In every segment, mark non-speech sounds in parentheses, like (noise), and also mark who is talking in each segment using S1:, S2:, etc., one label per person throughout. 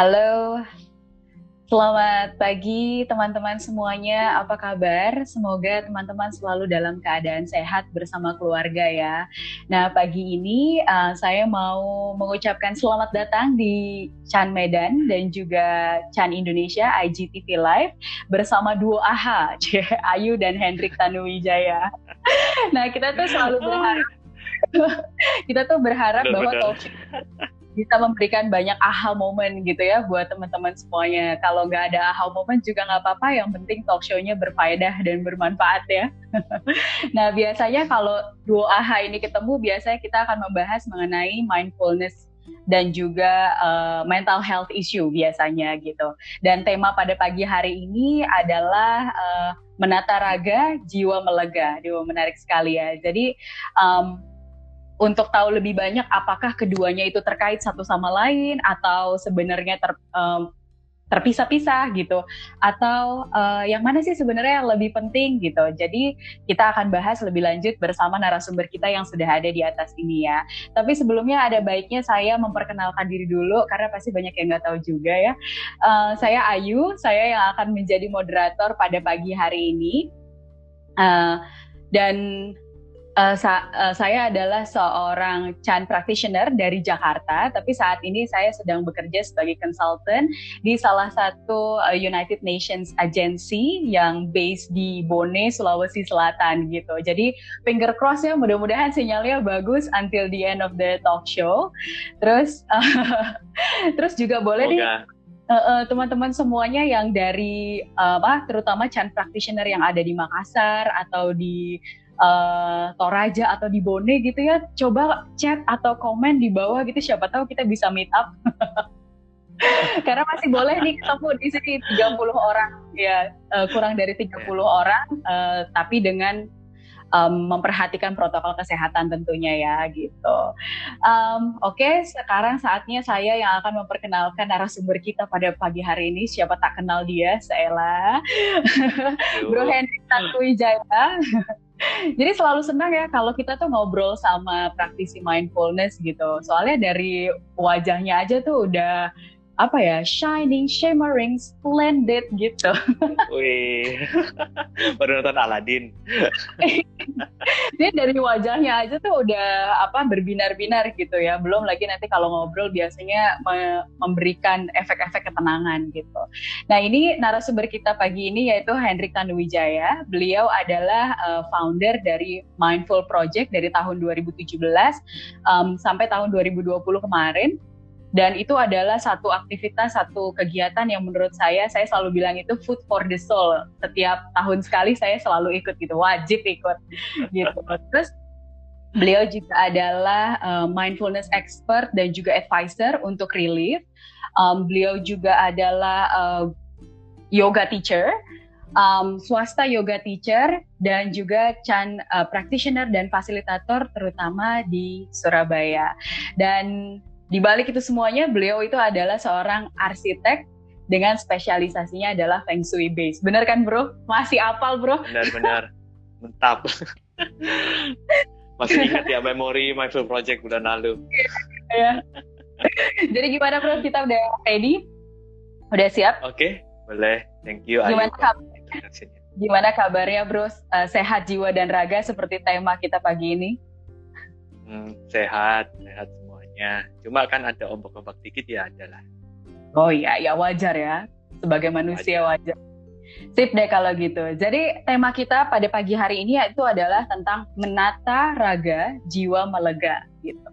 S1: Halo, selamat pagi teman-teman semuanya. Apa kabar? Semoga teman-teman selalu dalam keadaan sehat bersama keluarga ya. Nah, pagi ini uh, saya mau mengucapkan selamat datang di Chan Medan dan juga Chan Indonesia IGTV Live bersama duo AHA, (laughs) Ayu dan Hendrik Tanuwijaya. Nah, kita tuh selalu berharap (laughs) kita tuh berharap bahwa talk (laughs) bisa memberikan banyak aha moment gitu ya buat teman-teman semuanya. Kalau nggak ada aha moment juga nggak apa-apa, yang penting talk show-nya berfaedah dan bermanfaat ya. (laughs) nah biasanya kalau dua aha ini ketemu, biasanya kita akan membahas mengenai mindfulness dan juga uh, mental health issue biasanya gitu. Dan tema pada pagi hari ini adalah uh, menata raga, jiwa melega. Dia menarik sekali ya. Jadi um, untuk tahu lebih banyak apakah keduanya itu terkait satu sama lain atau sebenarnya ter, um, terpisah-pisah gitu. Atau uh, yang mana sih sebenarnya yang lebih penting gitu. Jadi kita akan bahas lebih lanjut bersama narasumber kita yang sudah ada di atas ini ya. Tapi sebelumnya ada baiknya saya memperkenalkan diri dulu karena pasti banyak yang nggak tahu juga ya. Uh, saya Ayu saya yang akan menjadi moderator pada pagi hari ini. Uh, dan Uh, sa uh, saya adalah seorang Chan practitioner dari Jakarta, tapi saat ini saya sedang bekerja sebagai konsultan di salah satu uh, United Nations agency yang based di Bone, Sulawesi Selatan gitu. Jadi finger cross ya, mudah-mudahan sinyalnya bagus until the end of the talk show. Terus, uh, (laughs) terus juga boleh nih teman-teman uh, uh, semuanya yang dari uh, apa terutama Chan practitioner yang ada di Makassar atau di uh, Toraja atau di Bone gitu ya, coba chat atau komen di bawah gitu siapa tahu kita bisa meet up. (laughs) Karena masih boleh nih ketemu di sini 30 orang ya, uh, kurang dari 30 yeah. orang uh, tapi dengan um, memperhatikan protokol kesehatan tentunya ya gitu. Um, Oke, okay, sekarang saatnya saya yang akan memperkenalkan narasumber kita pada pagi hari ini. Siapa tak kenal dia, Sela, (laughs) Bro Hendrik Tantuwijaya. (laughs) Jadi selalu senang ya kalau kita tuh ngobrol sama praktisi mindfulness gitu. Soalnya dari wajahnya aja tuh udah apa ya shining, shimmering, splendid gitu. (laughs)
S2: Wih, baru nonton Aladdin. (laughs)
S1: Dia dari wajahnya aja tuh udah apa berbinar-binar gitu ya. Belum lagi nanti kalau ngobrol biasanya me memberikan efek-efek ketenangan gitu. Nah ini narasumber kita pagi ini yaitu Hendrik Tanuwijaya. Beliau adalah uh, founder dari Mindful Project dari tahun 2017 um, sampai tahun 2020 kemarin dan itu adalah satu aktivitas satu kegiatan yang menurut saya saya selalu bilang itu food for the soul. Setiap tahun sekali saya selalu ikut gitu wajib ikut gitu. (laughs) Terus beliau juga adalah uh, mindfulness expert dan juga advisor untuk relief. Um, beliau juga adalah uh, yoga teacher. Um, swasta yoga teacher dan juga Chan uh, practitioner dan fasilitator terutama di Surabaya. Dan di balik itu semuanya, beliau itu adalah seorang arsitek dengan spesialisasinya adalah Feng Shui base. Bener kan bro? Masih apal bro?
S2: Benar-benar. Mentap. Masih ingat ya memori My Full Project bulan lalu.
S1: ya. Jadi gimana bro? Kita udah ready? Udah siap?
S2: Oke, okay, boleh. Thank you.
S1: Gimana, kabar? gimana kabarnya bro? Uh, sehat jiwa dan raga seperti tema kita pagi ini?
S2: Hmm, sehat, sehat semuanya. Cuma kan ada ombak-ombak dikit ya adalah.
S1: Oh iya, ya wajar ya. Sebagai manusia wajar. wajar. Sip deh kalau gitu. Jadi tema kita pada pagi hari ini yaitu adalah tentang menata raga jiwa melega gitu.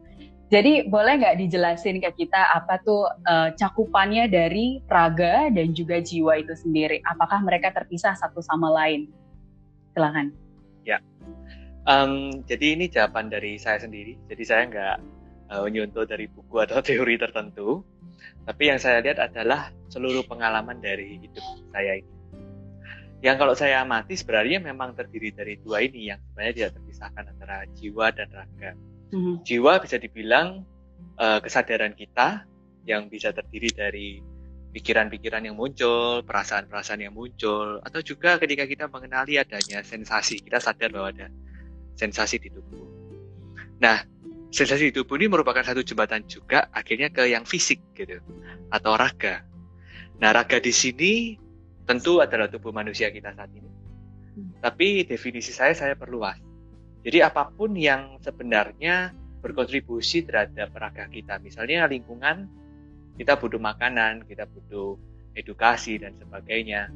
S1: Jadi boleh nggak dijelasin ke kita apa tuh uh, cakupannya dari raga dan juga jiwa itu sendiri? Apakah mereka terpisah satu sama lain? Silahkan.
S2: Ya. Um, jadi ini jawaban dari saya sendiri. Jadi saya nggak uh, menyuntuh dari buku atau (laughs) teori tertentu, tapi yang saya lihat adalah seluruh pengalaman dari hidup saya ini. Yang kalau saya amati sebenarnya memang terdiri dari dua ini yang sebenarnya tidak terpisahkan antara jiwa dan raga. Mm-hmm. Jiwa bisa dibilang uh, kesadaran kita yang bisa terdiri dari pikiran-pikiran yang muncul, perasaan-perasaan yang muncul, atau juga ketika kita mengenali adanya sensasi, kita sadar bahwa ada sensasi di tubuh. Nah, sensasi di tubuh ini merupakan satu jembatan juga akhirnya ke yang fisik gitu. atau raga. Nah, raga di sini tentu adalah tubuh manusia kita saat ini. Hmm. Tapi definisi saya saya perluas. Jadi apa pun yang sebenarnya berkontribusi terhadap raga kita, misalnya lingkungan, kita butuh makanan, kita butuh edukasi dan sebagainya.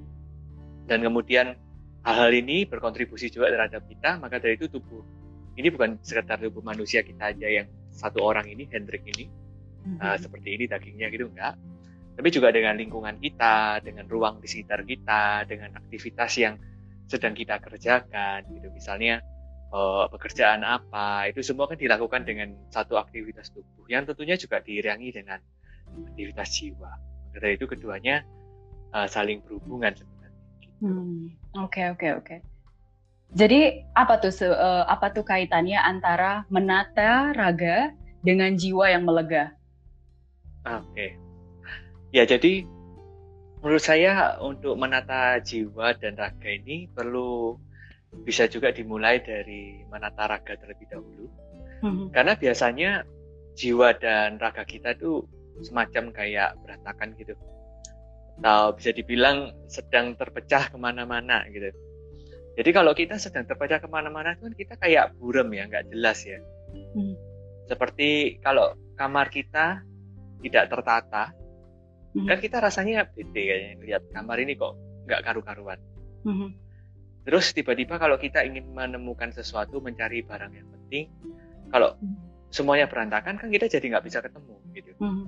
S2: Dan kemudian hal-hal ini berkontribusi juga terhadap kita, maka dari itu tubuh ini bukan sekedar tubuh manusia kita aja yang satu orang ini Hendrik ini. Mm-hmm. uh, seperti ini dagingnya gitu enggak. Tapi juga dengan lingkungan kita dengan ruang di sekitar kita dengan aktivitas yang sedang kita kerjakan gitu. Misalnya uh, pekerjaan apa itu semua kan dilakukan dengan satu aktivitas tubuh yang tentunya juga diiringi dengan aktivitas jiwa. Maka dari itu keduanya uh, saling berhubungan sebenarnya
S1: hmm, oke oke oke jadi apa tuh uh, apa tuh kaitannya antara menata raga dengan jiwa yang melega?
S2: Oke. Okay. Ya, jadi menurut saya untuk menata jiwa dan raga ini perlu bisa juga dimulai dari menata raga terlebih dahulu. Mm-hmm. Karena biasanya jiwa dan raga kita tuh semacam kayak berantakan gitu. Atau bisa dibilang sedang terpecah ke mana-mana gitu jadi kalau kita sedang terpecah ke mana-mana kan kita kayak burem ya, nggak jelas ya. Hmm. Seperti kalau kamar kita tidak tertata, hmm. kan kita rasanya bete kayaknya lihat kamar ini kok nggak karu-karuan. Hmm. Terus tiba-tiba kalau kita ingin menemukan sesuatu, mencari barang yang penting, kalau hmm. semuanya berantakan kan kita jadi nggak bisa ketemu gitu. Hmm.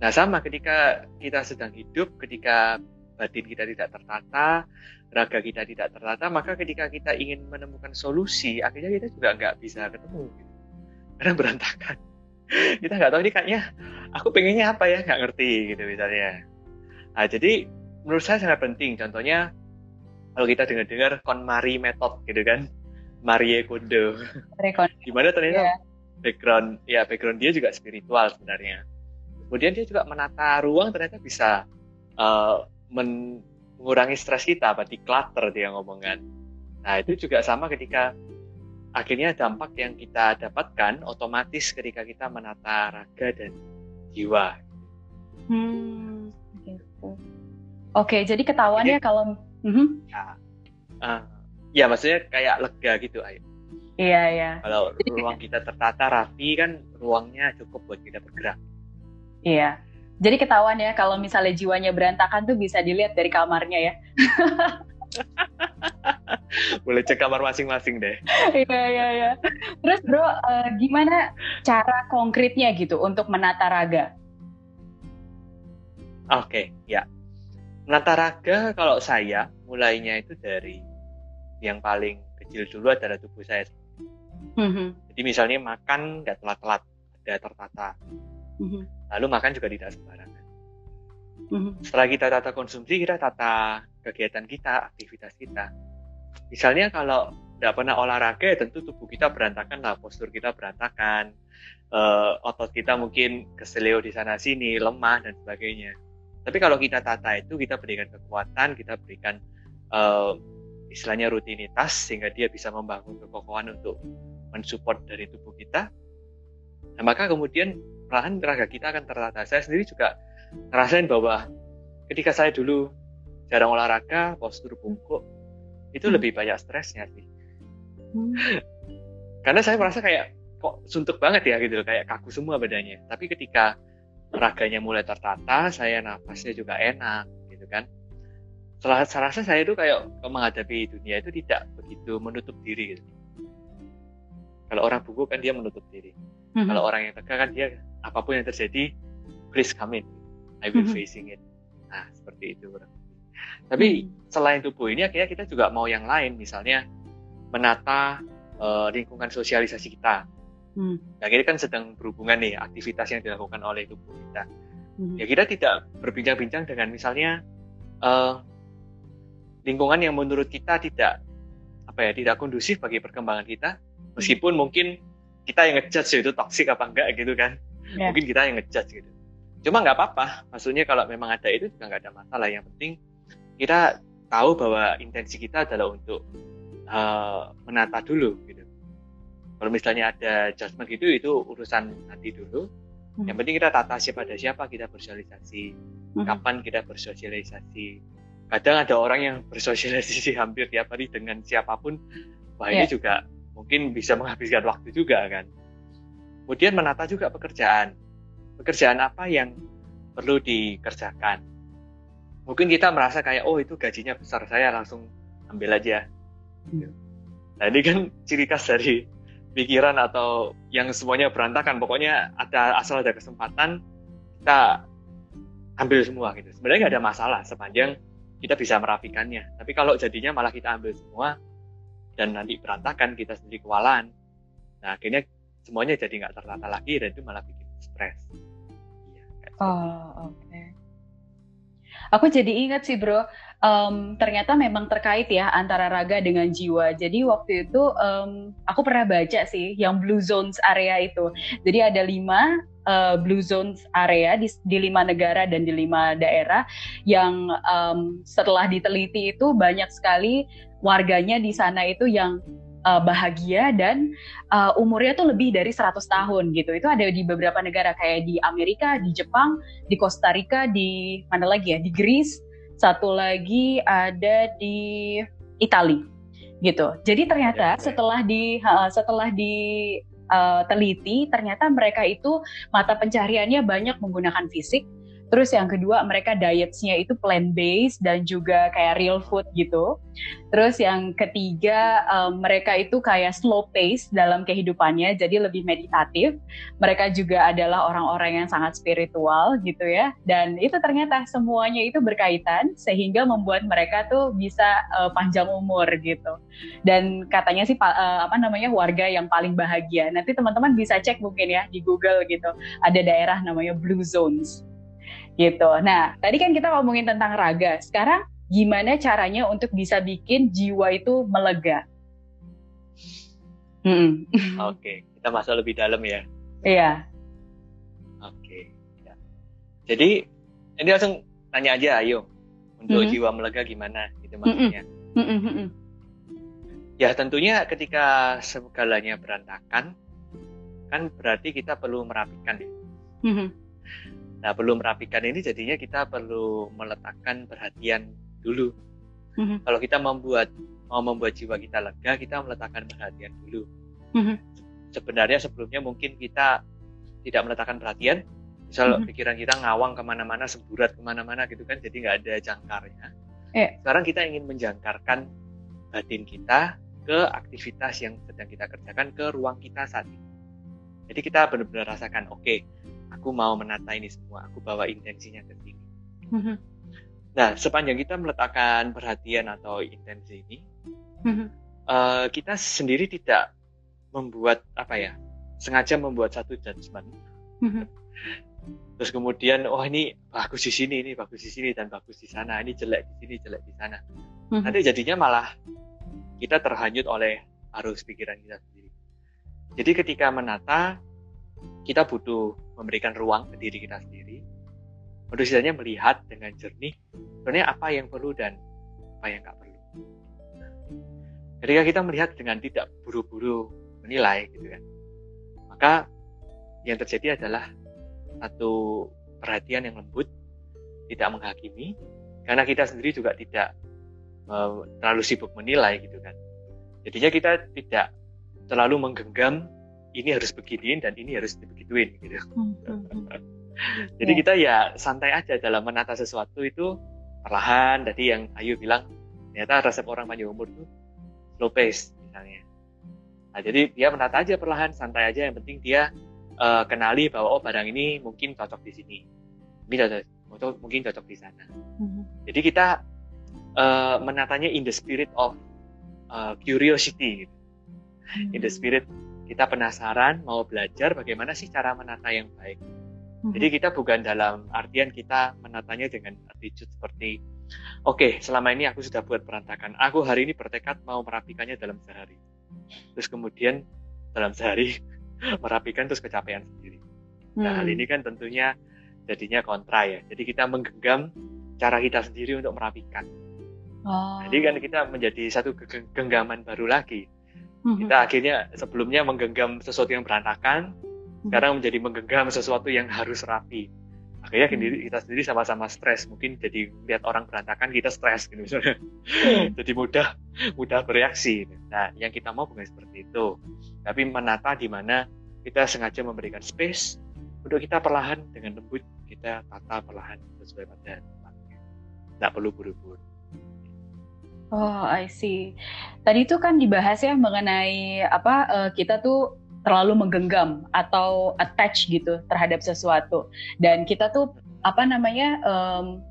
S2: Nah sama ketika kita sedang hidup, ketika batin kita tidak tertata, raga kita tidak tertata, maka ketika kita ingin menemukan solusi, akhirnya kita juga nggak bisa ketemu. Gitu. Karena berantakan. (laughs) kita nggak tahu ini kayaknya, aku pengennya apa ya, nggak ngerti gitu misalnya. Nah, jadi menurut saya sangat penting. Contohnya, kalau kita dengar-dengar KonMari method gitu kan, Marie Kondo. Gimana (laughs) ternyata yeah. background, ya background dia juga spiritual sebenarnya. Kemudian dia juga menata ruang ternyata bisa uh, mengurangi stres kita, apa declutter dia ngomongkan. Nah itu juga sama ketika akhirnya dampak yang kita dapatkan otomatis ketika kita menata raga dan jiwa.
S1: Hmm, gitu. Oke, jadi ketahuan jadi, ya kalau uh-huh.
S2: ya, uh, ya maksudnya kayak lega gitu, ayo.
S1: Iya, iya.
S2: Kalau ruang kita tertata rapi kan ruangnya cukup buat kita bergerak.
S1: Iya. Jadi ketahuan ya kalau misalnya jiwanya berantakan tuh bisa dilihat dari kamarnya ya. (laughs)
S2: Boleh cek kamar masing-masing deh.
S1: Iya iya iya. Terus bro, uh, gimana cara konkretnya gitu untuk menata raga?
S2: Oke, okay, ya. Menata raga kalau saya mulainya itu dari yang paling kecil dulu adalah tubuh saya. Mm-hmm. Jadi misalnya makan nggak telat-telat, ada tertata. Mm-hmm. Lalu makan juga tidak sembarangan. Mm-hmm. Setelah kita tata konsumsi, kita tata kegiatan kita, aktivitas kita. Misalnya kalau tidak pernah olahraga, ya tentu tubuh kita berantakan lah, postur kita berantakan, uh, otot kita mungkin keseleo di sana sini, lemah dan sebagainya. Tapi kalau kita tata itu, kita berikan kekuatan, kita berikan uh, istilahnya rutinitas sehingga dia bisa membangun kekokohan untuk mensupport dari tubuh kita. Nah, maka kemudian perlahan tenaga kita akan tertata. Saya sendiri juga ngerasain bahwa ketika saya dulu jarang olahraga, postur bungkuk, itu hmm. lebih banyak stresnya sih. Hmm. (laughs) Karena saya merasa kayak kok suntuk banget ya gitu kayak kaku semua badannya. Tapi ketika raganya mulai tertata, saya nafasnya juga enak gitu kan. Setelah saya rasa saya itu kayak menghadapi dunia itu tidak begitu menutup diri gitu. Kalau orang bungkuk kan dia menutup diri. Mm-hmm. Kalau orang yang tegak kan dia apa pun yang terjadi, please come in, I will mm-hmm. facing it. Nah seperti itu kurang. Tapi mm-hmm. selain tubuh ini akhirnya kita juga mau yang lain, misalnya menata uh, lingkungan sosialisasi kita. Mm. Nah ini kan sedang berhubungan nih aktivitas yang dilakukan oleh tubuh kita. Mm. Ya kita tidak berbincang-bincang dengan misalnya uh, lingkungan yang menurut kita tidak apa ya tidak kondusif bagi perkembangan kita, meskipun mungkin kita yang ngejudge itu toksik apa enggak gitu kan yeah. mungkin kita yang ngejudge gitu cuma nggak apa-apa maksudnya kalau memang ada itu juga nggak ada masalah yang penting kita tahu bahwa intensi kita adalah untuk uh, menata dulu gitu kalau misalnya ada judgement gitu itu urusan nanti dulu Hmm. Yang penting kita tata siapa ada siapa kita bersosialisasi, hmm. kapan kita bersosialisasi. Kadang ada orang yang bersosialisasi (laughs) hampir tiap hari dengan siapa pun, wah yeah. ini ya. juga mungkin bisa menghabiskan waktu juga kan. Kemudian menata juga pekerjaan. Pekerjaan apa yang perlu dikerjakan. Mungkin kita merasa kayak, oh itu gajinya besar, saya langsung ambil aja. Hmm. Nah ini kan ciri khas dari pikiran atau yang semuanya berantakan. Pokoknya ada asal ada kesempatan kita ambil semua gitu. Sebenarnya nggak ada masalah sepanjang kita bisa merapikannya. Tapi kalau jadinya malah kita ambil semua dan nanti berantakan kita sendiri kewalahan. Nah akhirnya semuanya jadi nggak tertata lagi dan itu malah bikin stres.
S1: Gitu. oh oke. Okay. Aku jadi ingat sih bro, um, ternyata memang terkait ya antara raga dengan jiwa. Jadi waktu itu um, aku pernah baca sih yang blue zones area itu. Jadi ada lima uh, blue zones area di, di lima negara dan di lima daerah yang um, setelah diteliti itu banyak sekali warganya di sana itu yang uh, bahagia dan uh, umurnya tuh lebih dari 100 tahun gitu. Itu ada di beberapa negara kayak di Amerika, di Jepang, di Costa Rica, di mana lagi ya? Di Greece satu lagi ada di Italia gitu. Jadi ternyata ya, ya. setelah di setelah di uh, teliti ternyata mereka itu mata pencariannya banyak menggunakan fisik Terus yang kedua mereka dietsnya itu plant based dan juga kayak real food gitu. Terus yang ketiga um, mereka itu kayak slow pace dalam kehidupannya, jadi lebih meditatif. Mereka juga adalah orang-orang yang sangat spiritual gitu ya. Dan itu ternyata semuanya itu berkaitan sehingga membuat mereka tuh bisa uh, panjang umur gitu. Dan katanya sih uh, apa namanya warga yang paling bahagia. Nanti teman-teman bisa cek mungkin ya di Google gitu. Ada daerah namanya Blue Zones gitu. Nah, tadi kan kita ngomongin tentang raga. Sekarang gimana caranya untuk bisa bikin jiwa itu melega?
S2: Hmm. (laughs) Oke, kita masuk lebih dalam ya.
S1: Iya.
S2: Oke. Ya. Jadi ini langsung tanya aja, ayo untuk -hmm. jiwa melega gimana, gitu maksudnya. -hmm. -hmm. Ya tentunya ketika segalanya berantakan, kan berarti kita perlu merapikan ya. -hmm. Nah, belum merapikan ini jadinya kita perlu meletakkan perhatian dulu. Mm-hmm. Kalau kita membuat mau membuat jiwa kita lega, kita meletakkan perhatian dulu. Mm-hmm. Sebenarnya sebelumnya mungkin kita tidak meletakkan perhatian, misal mm-hmm. pikiran kita ngawang ke mana-mana, semburat ke mana-mana gitu kan, jadi nggak ada jangkarnya. Eh. Sekarang kita ingin menjangkarkan batin kita ke aktivitas yang sedang kita kerjakan ke ruang kita saat ini. Jadi kita benar-benar rasakan, oke, okay, aku mau menata ini semua aku bawa intensinya ke sini mm-hmm. nah sepanjang kita meletakkan perhatian atau intensi ini mm-hmm. uh, kita sendiri tidak membuat apa ya sengaja membuat satu judgement mm-hmm. terus kemudian oh ini bagus di sini ini bagus di sini dan bagus di sana ini jelek di sini jelek di sana mm-hmm. nanti jadinya malah kita terhanyut oleh arus pikiran kita sendiri jadi ketika menata kita butuh memberikan ruang ke diri kita sendiri untuk istilahnya melihat dengan jernih sebenarnya apa yang perlu dan apa yang nggak perlu. Ketika kita melihat dengan tidak buru-buru menilai gitu kan, maka yang terjadi adalah satu perhatian yang lembut, tidak menghakimi, karena kita sendiri juga tidak uh, terlalu sibuk menilai gitu kan. Jadinya kita tidak terlalu menggenggam ini harus beginiin dan ini harus dibegituin gitu. Hmm, hmm, hmm. Jadi yeah. kita ya santai aja dalam menata sesuatu itu perlahan. Tadi yang Ayu bilang ternyata resep orang panjang umur itu slow pace misalnya. Nah, jadi dia menata aja perlahan, santai aja. Yang penting dia uh, kenali bahwa oh barang ini mungkin cocok di sini, ini cocok, mungkin cocok di sana. Mm-hmm. Jadi kita uh, menatanya in the spirit of uh, curiosity, gitu. mm-hmm. in the spirit kita penasaran mau belajar bagaimana sih cara menata yang baik. Hmm. Jadi kita bukan dalam artian kita menatanya dengan attitude seperti oke okay, selama ini aku sudah buat perantakan, aku hari ini bertekad mau merapikannya dalam sehari. Terus kemudian dalam sehari (laughs) merapikan terus kecapean sendiri. Nah hal hmm. ini kan tentunya jadinya kontra ya. Jadi kita menggenggam cara kita sendiri untuk merapikan. Oh. Jadi kan kita menjadi satu genggaman baru lagi. Hmm. Kita akhirnya sebelumnya menggenggam sesuatu yang berantakan, sekarang menjadi menggenggam sesuatu yang harus rapi. Akhirnya hmm. kita sendiri sama-sama stres. Mungkin jadi lihat orang berantakan kita stres gitu misalnya. Hmm. (laughs) jadi mudah mudah bereaksi nah yang kita mau bukan seperti itu. Tapi menata di mana kita sengaja memberikan space untuk kita perlahan dengan lembut kita tata perlahan sesuai pada tempatnya tidak perlu buru-buru
S1: Oh, I see. Tadi itu kan dibahas ya mengenai apa uh, kita tuh terlalu menggenggam atau attach gitu terhadap sesuatu dan kita tuh apa namanya um,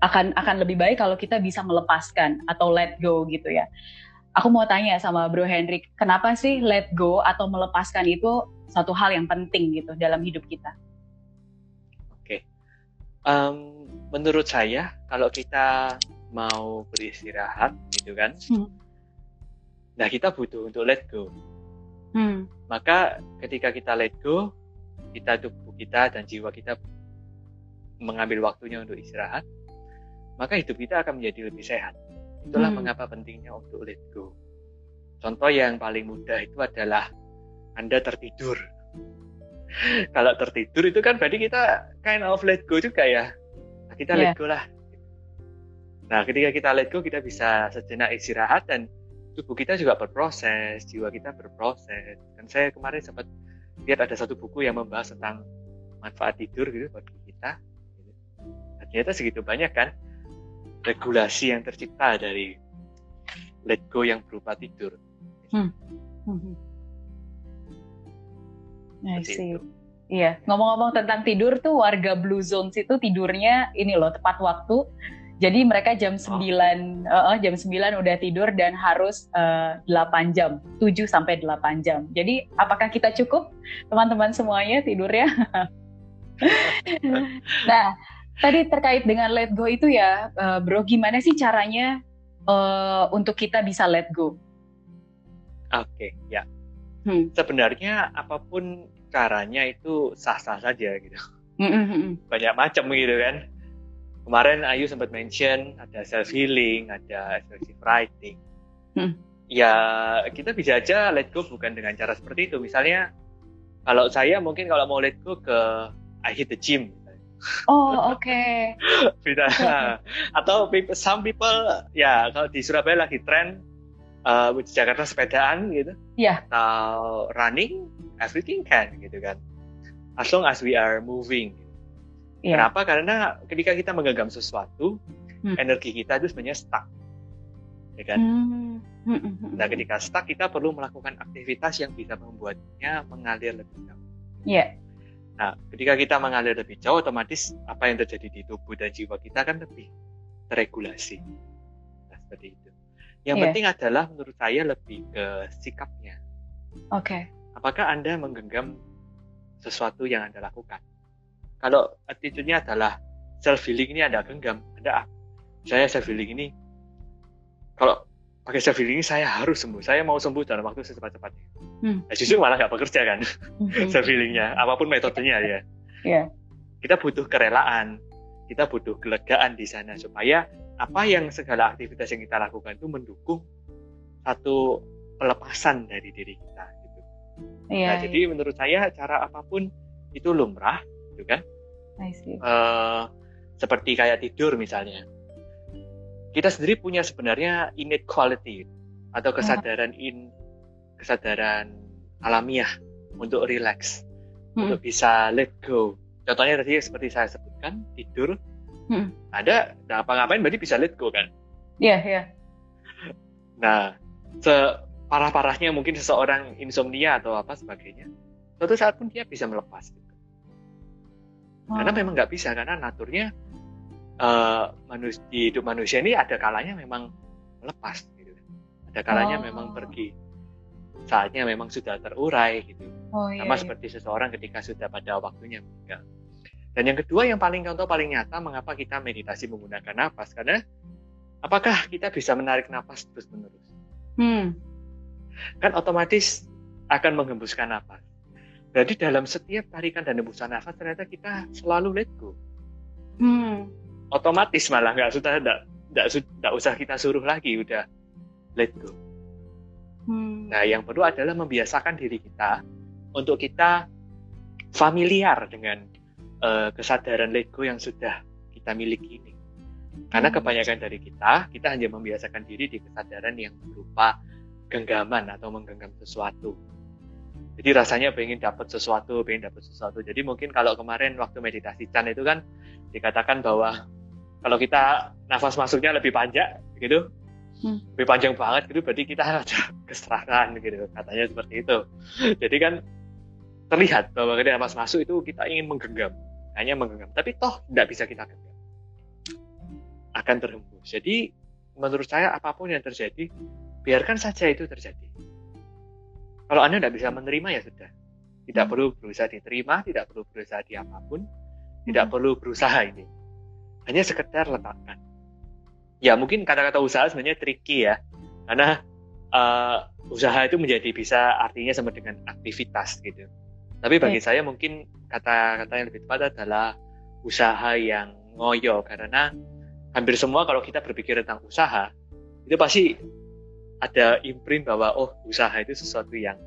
S1: akan akan lebih baik kalau kita bisa melepaskan atau let go gitu ya. Aku mau tanya sama Bro Hendrik, kenapa sih let go atau melepaskan itu satu hal yang penting gitu dalam hidup kita?
S2: Oke, okay. um, menurut saya kalau kita mau beristirahat gitu kan, hmm. nah kita butuh untuk let go Hmm. Maka ketika kita let go, kita tubuh kita dan jiwa kita mengambil waktunya untuk istirahat, maka hidup kita akan menjadi lebih sehat. Itulah hmm. mengapa pentingnya untuk let go. Contoh yang paling mudah itu adalah Anda tertidur. (laughs) Kalau tertidur itu kan berarti kita kind of let go juga ya. Nah, kita yeah. let go lah. Nah, ketika kita let go, kita bisa sejenak istirahat dan tubuh kita juga berproses, jiwa kita berproses. Dan saya kemarin sempat lihat ada satu buku yang membahas tentang manfaat tidur gitu bagi kita. Nah, ternyata segitu banyak kan regulasi yang tercipta dari let go yang berupa tidur. Hmm. Hmm.
S1: I see. Iya, ngomong-ngomong tentang tidur tuh warga Blue Zones itu tidurnya ini loh tepat waktu jadi mereka jam 9 uh, jam 9 udah tidur dan harus uh, 8 jam, 7 sampai 8 jam. Jadi apakah kita cukup teman-teman semuanya tidurnya? (laughs) nah, tadi terkait dengan let go itu ya, uh, Bro, gimana sih caranya uh, untuk kita bisa let go?
S2: Oke, okay, ya. Hmm. Sebenarnya apa pun caranya itu sah-sah saja gitu. Mm -hmm. Banyak macam gitu kan kemarin Ayu sempat mention ada self healing, ada expressive writing. Hmm. Ya kita bisa aja let go bukan dengan cara seperti itu. Misalnya kalau saya mungkin kalau mau let go ke I hit the gym.
S1: Oh oke. Okay. (laughs)
S2: Bisa. Atau people, some people ya kalau di Surabaya lagi tren uh, di Jakarta sepedaan gitu.
S1: Iya. Yeah.
S2: Atau running, everything can gitu kan. As long as we are moving. Yeah. Kenapa? Karena ketika kita menggenggam sesuatu, hmm. energi kita itu sebenarnya stuck. Ya kan? Hmm. Hmm. hmm, hmm nah, ketika stuck kita perlu melakukan aktivitas yang bisa membuatnya mengalir lebih jauh.
S1: Yeah.
S2: Nah, ketika kita mengalir lebih jauh, otomatis apa yang terjadi di tubuh dan jiwa kita kan lebih terregulasi. Nah, seperti itu. Yang yeah. penting adalah menurut saya lebih ke sikapnya.
S1: Oke. Okay.
S2: Apakah Anda menggenggam sesuatu yang Anda lakukan? Kalau attitude-nya adalah self healing ini ada genggam, ada saya self healing ini kalau pakai self healing ini saya harus sembuh, saya mau sembuh dalam waktu secepat-cepatnya. Hmm. Nah, justru malah nggak bekerja kan hmm. (laughs) self healingnya, apa pun metodenya ya.
S1: Yeah.
S2: Kita butuh kerelaan, kita butuh kelegaan di sana supaya apa yang segala aktivitas yang kita lakukan itu mendukung satu pelepasan dari diri kita gitu. Yeah, nah, yeah. jadi menurut saya cara apa pun itu lumrah, gitu kan? Uh, seperti kayak tidur misalnya. Kita sendiri punya sebenarnya innate quality atau kesadaran in kesadaran alamiah untuk relax, hmm. untuk bisa let go. Contohnya tadi seperti saya sebutkan tidur, hmm. ada apa ngapain berarti bisa let go kan?
S1: Iya yeah, iya. Yeah.
S2: Nah, separah-parahnya mungkin seseorang insomnia atau apa sebagainya, suatu saat pun dia bisa melepas. Karena memang nggak bisa karena naturnya uh, manus di hidup manusia ini ada kalanya memang lepas gitu. Ada kalanya oh. memang pergi. Saatnya memang sudah terurai gitu. Oh, iya, Sama iya. seperti seseorang ketika sudah pada waktunya meninggal. Dan yang kedua yang paling contoh paling nyata mengapa kita meditasi menggunakan nafas karena apakah kita bisa menarik nafas terus menerus? Hmm. Kan otomatis akan menghembuskan nafas. Jadi dalam setiap tarikan dan hembusan nafas ternyata kita selalu let go. Hmm. Otomatis malah nggak sudah nggak usah kita suruh lagi udah let go. Hmm. Nah yang perlu adalah membiasakan diri kita untuk kita familiar dengan uh, kesadaran Lego yang sudah kita miliki ini. Karena hmm. kebanyakan dari kita, kita hanya membiasakan diri di kesadaran yang berupa genggaman atau menggenggam sesuatu. Jadi rasanya pengen dapat sesuatu, pengen dapat sesuatu. Jadi mungkin kalau kemarin waktu meditasi Chan itu kan dikatakan bahwa kalau kita nafas masuknya lebih panjang gitu, hmm. lebih panjang banget gitu, berarti kita (laughs) ada keserangan gitu, katanya seperti itu. Jadi kan terlihat bahwa ketika nafas masuk itu kita ingin menggenggam, hanya menggenggam. Tapi toh tidak bisa kita genggam akan terhembus. Jadi menurut saya apa pun yang terjadi, biarkan saja itu terjadi. Kalau Anda tidak bisa menerima ya sudah. Tidak hmm. perlu berusaha diterima, tidak perlu berusaha di apa pun, hmm. tidak perlu berusaha ini. Hanya sekedar letakkan. Ya mungkin kata-kata usaha sebenarnya tricky ya. Karena uh, usaha itu menjadi bisa artinya sama dengan aktivitas gitu. Tapi bagi okay. saya mungkin kata-kata yang lebih tepat adalah usaha yang ngoyo karena hampir semua kalau kita berpikir tentang usaha itu pasti ada imprint bahwa oh usaha itu sesuatu yang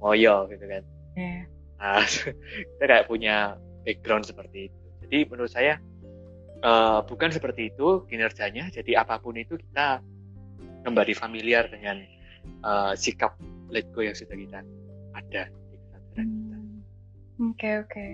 S2: ngoyo gitu kan. Yeah. Nah, (laughs) kita kayak punya background seperti itu. Jadi menurut saya uh, bukan seperti itu kinerjanya. Jadi apa pun itu kita kembali familiar dengan uh, sikap let go yang sudah kita ada di kesadaran kita.
S1: Hmm. Oke okay, oke. Okay.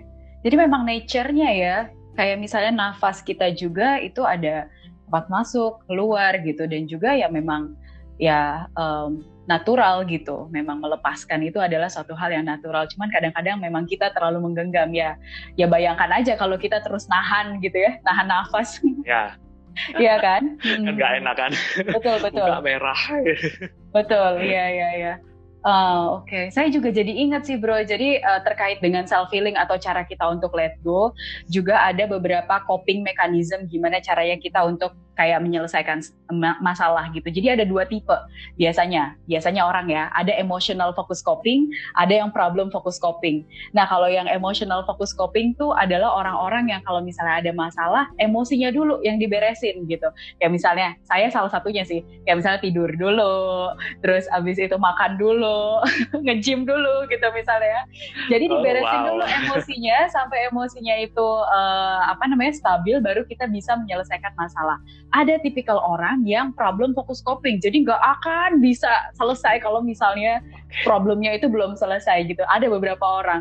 S1: Jadi memang nature-nya ya kayak misalnya nafas kita juga itu ada tempat masuk keluar gitu dan juga ya memang ya um, natural gitu memang melepaskan itu adalah suatu hal yang natural cuman kadang-kadang memang kita terlalu menggenggam ya ya bayangkan aja kalau kita terus nahan gitu ya nahan nafas
S2: ya (laughs)
S1: Iya kan?
S2: Kan nggak enak kan?
S1: Betul betul.
S2: Muka merah.
S1: betul, iya iya iya. Uh, Oke, okay. saya juga jadi ingat sih bro. Jadi uh, terkait dengan self healing atau cara kita untuk let go, juga ada beberapa coping mechanism gimana caranya kita untuk kayak menyelesaikan masalah gitu. Jadi ada dua tipe biasanya. Biasanya orang ya, ada emotional focus coping, ada yang problem focus coping. Nah, kalau yang emotional focus coping tuh adalah orang-orang yang kalau misalnya ada masalah, emosinya dulu yang diberesin gitu. Ya misalnya, saya salah satunya sih. Kayak misalnya tidur dulu, terus abis itu makan dulu, (laughs) nge-gym dulu gitu misalnya. Ya. Jadi oh, diberesin oh, wow. dulu emosinya sampai emosinya itu uh, apa namanya stabil baru kita bisa menyelesaikan masalah ada tipikal orang yang problem fokus coping jadi nggak akan bisa selesai kalau misalnya problemnya itu belum selesai gitu. Ada beberapa orang.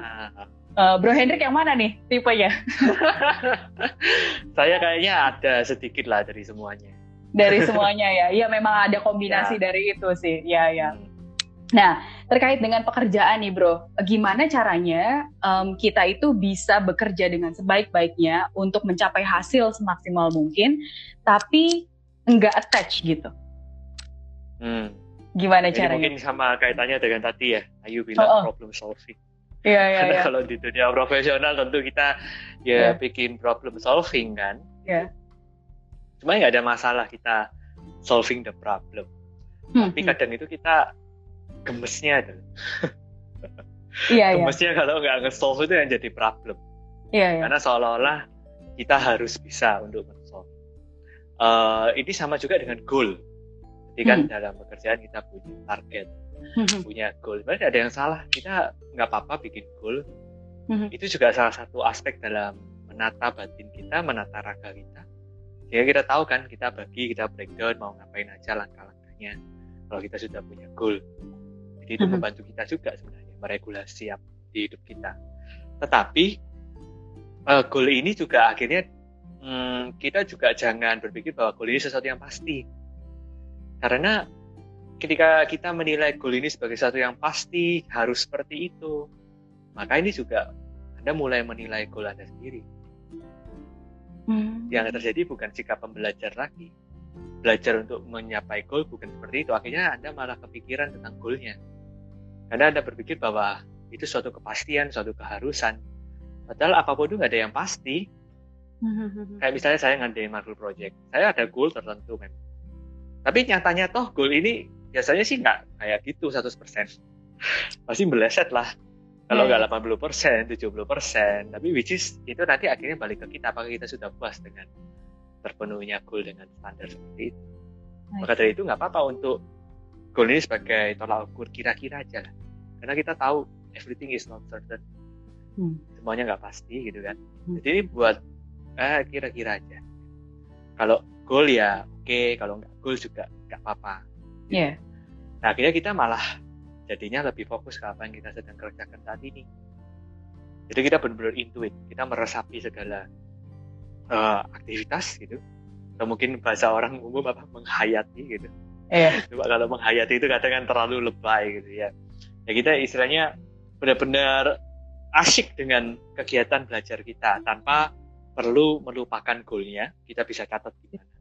S1: Uh, Bro Hendrik yang mana nih tipenya? (laughs)
S2: Saya kayaknya ada sedikit lah dari semuanya.
S1: Dari semuanya ya? Iya memang ada kombinasi ya. dari itu sih. Ya ya hmm. Nah, terkait dengan pekerjaan nih, Bro, gimana caranya um, kita itu bisa bekerja dengan sebaik-baiknya untuk mencapai hasil semaksimal mungkin, tapi enggak attach gitu? Hmm. Gimana Jadi caranya?
S2: Mungkin sama kaitannya dengan tadi ya, Ayu bilang oh, oh. problem solving.
S1: Iya, iya,
S2: Karena (laughs)
S1: ya.
S2: kalau di dunia profesional tentu kita ya yeah. bikin problem solving kan.
S1: Iya. Yeah.
S2: Cuma nggak ada masalah kita solving the problem. Hmm, Tapi hmm. kadang itu kita gemesnya tuh. (laughs)
S1: Iya,
S2: iya. Gemesnya iya. kalau nggak nge-solve itu yang jadi problem.
S1: Iya, iya.
S2: Karena seolah-olah kita harus bisa untuk nge-solve. Uh, ini sama juga dengan goal. Jadi kan hmm. dalam pekerjaan kita punya target, hmm. punya goal. Sebenarnya ada yang salah. Kita nggak apa-apa bikin goal. Hmm. Itu juga salah satu aspek dalam menata batin kita, menata raga kita. Sehingga kita tahu kan, kita bagi, kita breakdown, mau ngapain aja langkah-langkahnya. Kalau kita sudah punya goal. Jadi itu membantu kita juga sebenarnya meregulasi di hidup kita. Tetapi uh, goal ini juga akhirnya um, kita juga jangan berpikir bahwa goal ini sesuatu yang pasti. Karena ketika kita menilai goal ini sebagai sesuatu yang pasti harus seperti itu, maka ini juga Anda mulai menilai goal Anda sendiri. Hmm. Yang terjadi bukan sikap pembelajar lagi. Belajar untuk menyapai goal bukan seperti itu. Akhirnya Anda malah kepikiran tentang goalnya karena Anda berpikir bahwa itu suatu kepastian, suatu keharusan. Padahal apa pun itu nggak ada yang pasti. (laughs) Kayak misalnya saya ngadain Marvel Project, saya ada goal tertentu memang. Tapi nyatanya toh goal ini biasanya sih nggak kayak gitu 100%. Pasti meleset lah. Kalau iya, nggak yeah. 80 persen, 70 persen, tapi which is itu nanti akhirnya balik ke kita apakah kita sudah puas dengan terpenuhnya goal dengan standar seperti itu. Maka dari itu nggak apa-apa untuk goal ini sebagai tolak ukur kira-kira aja lah. Karena kita tahu everything is not certain. hmm. semuanya nggak pasti gitu kan hmm. jadi buat eh, kira-kira aja kalau goal ya oke okay. kalau nggak goal juga nggak apa-apa
S1: gitu. yeah.
S2: nah akhirnya kita malah jadinya lebih fokus ke apa yang kita sedang kerjakan saat ini jadi kita benar-benar intuit kita meresapi segala uh, aktivitas gitu atau mungkin bahasa orang umum apa menghayati gitu
S1: yeah.
S2: Cuma kalau menghayati itu kadang kan terlalu lebay gitu ya. Ya kita istilahnya benar-benar asyik dengan kegiatan belajar kita tanpa perlu melupakan goalnya. Kita bisa catat di mana.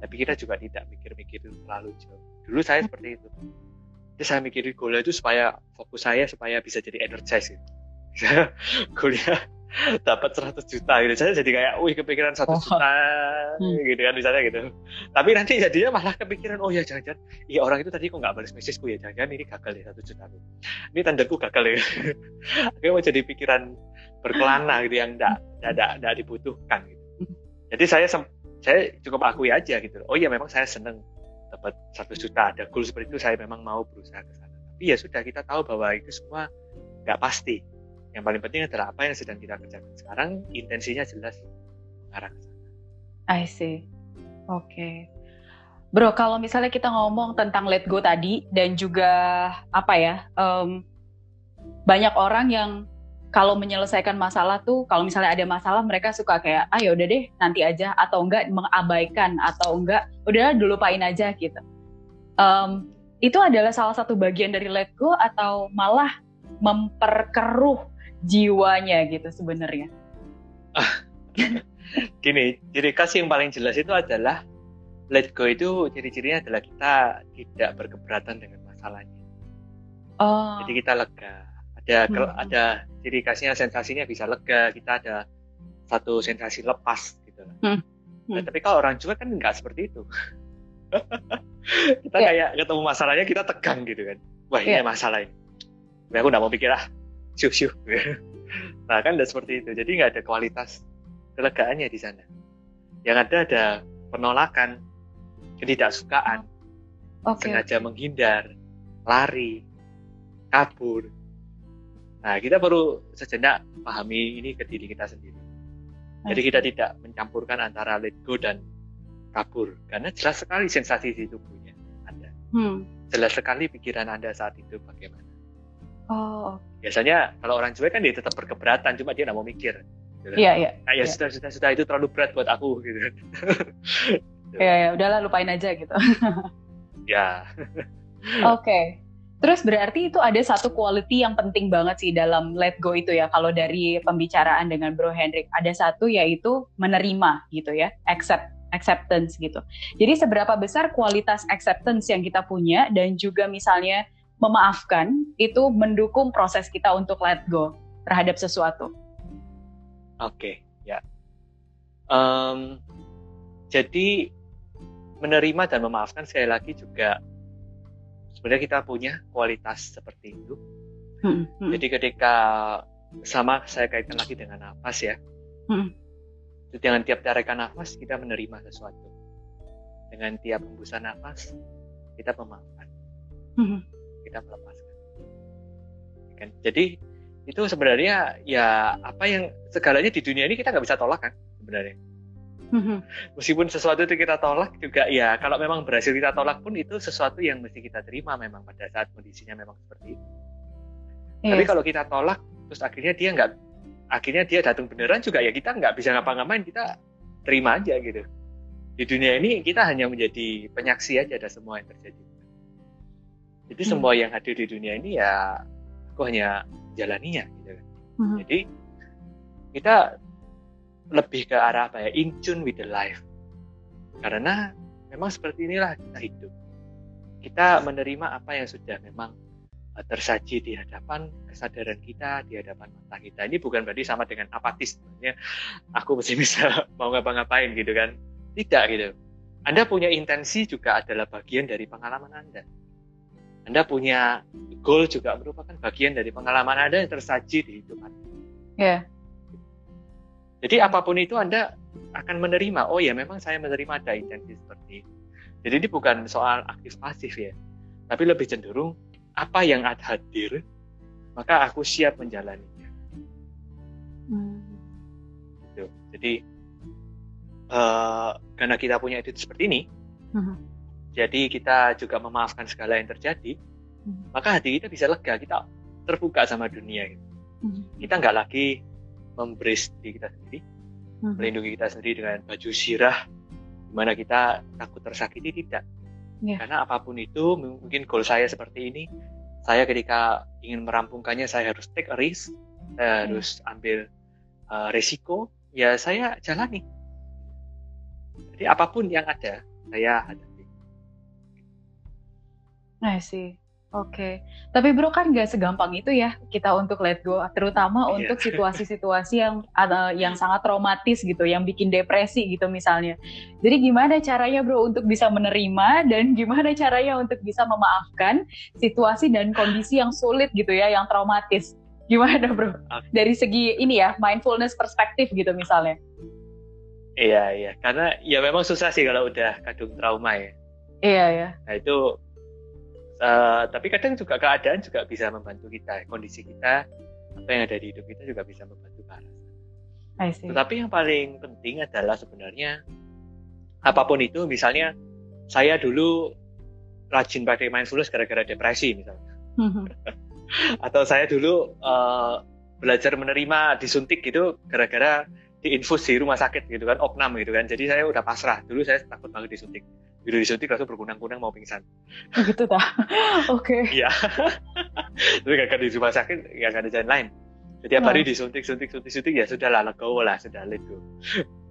S2: Tapi kita juga tidak mikir-mikir terlalu jauh. Dulu saya seperti itu. Jadi saya mikirin goalnya itu supaya fokus saya supaya bisa jadi energize gitu. (laughs) goalnya (laughs) dapat 100 juta gitu. Saya jadi kayak wih kepikiran satu oh. juta hmm. gitu kan misalnya gitu. Tapi nanti jadinya malah kepikiran oh ya jangan-jangan. Iya orang itu tadi kok nggak balas message ya jangan-jangan ini gagal ya satu juta. Ini tandaku gagal ya. (laughs) Akhirnya mau jadi pikiran berkelana gitu yang enggak enggak dibutuhkan gitu. Jadi saya saya cukup akui aja gitu oh iya memang saya seneng dapat satu juta. Ada goal seperti itu saya memang mau berusaha ke sana. Tapi ya sudah kita tahu bahwa itu semua nggak pasti yang paling penting adalah apa yang sedang kita kerjakan sekarang, intensinya jelas mengarah ke sana.
S1: I see. Oke. Okay. Bro, kalau misalnya kita ngomong tentang let go tadi dan juga apa ya, um, banyak orang yang kalau menyelesaikan masalah tuh, kalau misalnya ada masalah mereka suka kayak, ah ya udah deh nanti aja atau enggak mengabaikan atau enggak, udah dulu lupain aja gitu. Um, itu adalah salah satu bagian dari let go atau malah memperkeruh jiwanya gitu sebenarnya? (laughs)
S2: Gini, ciri khas yang paling jelas itu adalah let go itu ciri-cirinya adalah kita tidak berkeberatan dengan masalahnya.
S1: Oh.
S2: Jadi kita lega. Ada hmm. ada ciri khasnya sensasinya bisa lega. Kita ada satu sensasi lepas gitu. Hmm. Hmm. Nah, tapi kalau orang juga kan nggak seperti itu. (laughs) kita yeah. kayak ketemu masalahnya kita tegang gitu kan. Wah ini yeah. masalah ini. Aku nggak mau pikir ah syuh syuh. (laughs) Nah kan udah seperti itu. Jadi nggak ada kualitas kelegaannya di sana. Yang ada ada penolakan ketidaksukaan. Okay. sengaja menghindar lari kabur. Nah kita perlu sejenak pahami ini ke diri kita sendiri. Jadi kita tidak mencampurkan antara let go dan kabur. Karena jelas sekali sensasi di tubuhnya anda. Hmm. jelas sekali pikiran anda saat itu bagaimana
S1: Oh.
S2: Biasanya kalau orang cuek kan dia tetap berkeberatan, cuma dia nggak mau mikir.
S1: Gitu. Iya iya.
S2: Nah, ya, ya sudah sudah sudah itu terlalu berat buat aku gitu. (laughs)
S1: Iya ya, udahlah lupain aja gitu. (laughs)
S2: ya. (laughs)
S1: Oke. Okay. Terus berarti itu ada satu quality yang penting banget sih dalam let go itu ya. Kalau dari pembicaraan dengan Bro Hendrik, ada satu yaitu menerima gitu ya, accept acceptance gitu. Jadi seberapa besar kualitas acceptance yang kita punya dan juga misalnya memaafkan itu mendukung proses kita untuk let go terhadap sesuatu.
S2: Oke, okay, ya. Um, jadi menerima dan memaafkan sekali lagi juga sebenarnya kita punya kualitas seperti itu. Hmm, hmm. Jadi ketika sama saya kaitkan lagi dengan nafas ya. Hmm. Dengan tiap tarikan nafas kita menerima sesuatu. Dengan tiap hembusan nafas kita memaafkan. Hmm kita melepaskan. Kan? Jadi itu sebenarnya ya apa yang segalanya di dunia ini kita nggak bisa tolak kan sebenarnya. Mm-hmm. meskipun sesuatu itu kita tolak juga ya kalau memang berhasil kita tolak pun itu sesuatu yang mesti kita terima memang pada saat kondisinya memang seperti itu. Yes. tapi kalau kita tolak terus akhirnya dia nggak akhirnya dia datang beneran juga ya kita nggak bisa ngapa-ngapain kita terima aja gitu. Di dunia ini kita hanya menjadi penyaksi aja ada semua yang terjadi jadi hmm. semua yang hadir di dunia ini ya aku hanya jalaninya gitu kan. Hmm. Jadi kita lebih ke arah apa ya? In tune with the life. Karena memang seperti inilah kita hidup. Kita menerima apa yang sudah memang eh, tersaji di hadapan kesadaran kita, di hadapan mata kita. Ini bukan berarti sama dengan apatis. Sebenarnya aku mesti bisa (laughs) mau ngapa-ngapain gitu kan. Tidak gitu. Anda punya intensi juga adalah bagian dari pengalaman Anda. Anda punya goal juga merupakan bagian dari pengalaman Anda yang tersaji di hidup Anda.
S1: Yeah.
S2: Jadi apa pun itu Anda akan menerima, oh ya memang saya menerima ada intensi seperti ini. Jadi ini bukan soal aktif pasif ya, tapi lebih cenderung apa yang ada hadir, maka aku siap menjalaninya. Gitu. Jadi uh, karena kita punya itu seperti ini, uh-huh. Jadi kita juga memaafkan segala yang terjadi, uh-huh. maka hati kita bisa lega, kita terbuka sama dunia. Gitu. Uh-huh. Kita nggak lagi memberi diri kita sendiri, uh-huh. melindungi kita sendiri dengan baju sirah, di mana kita takut tersakiti tidak. Yeah. Karena apa pun itu, mungkin goal saya seperti ini, saya ketika ingin merampungkannya, saya harus take a risk, saya yeah. harus ambil uh, resiko, ya saya jalani jadi apa pun yang ada, saya hadapi.
S1: Nah sih. Oke, okay. tapi bro kan nggak segampang itu ya kita untuk let go, terutama yeah. untuk situasi-situasi yang uh, yang sangat traumatis gitu, yang bikin depresi gitu misalnya. Jadi gimana caranya bro untuk bisa menerima dan gimana caranya untuk bisa memaafkan situasi dan kondisi yang sulit gitu ya, yang traumatis. Gimana bro? Dari segi ini ya mindfulness perspektif gitu misalnya.
S2: Iya iya, karena ya memang susah sih kalau udah kadung trauma ya.
S1: Iya ya.
S2: Nah itu, uh, tapi kadang juga keadaan juga bisa membantu kita, kondisi kita apa yang ada di hidup kita juga bisa membantu ke arah Tetapi yang paling penting adalah sebenarnya apa pun itu, misalnya saya dulu rajin pakai mindfulness gara-gara depresi misalnya, mhm. (laughs) atau saya dulu uh, belajar menerima disuntik gitu gara-gara diinfus di rumah sakit gitu kan opnam gitu kan. Jadi saya udah pasrah. Dulu saya takut banget disuntik begitu disuntik langsung berkunang-kunang mau pingsan.
S1: Oh, gitu dah (laughs) oke. Okay.
S2: iya. (laughs) Tapi gak di rumah sakit gak ada jalan lain. Jadi tiap hari disuntik suntik suntik suntik ya sudah lah legowo lah sudah let go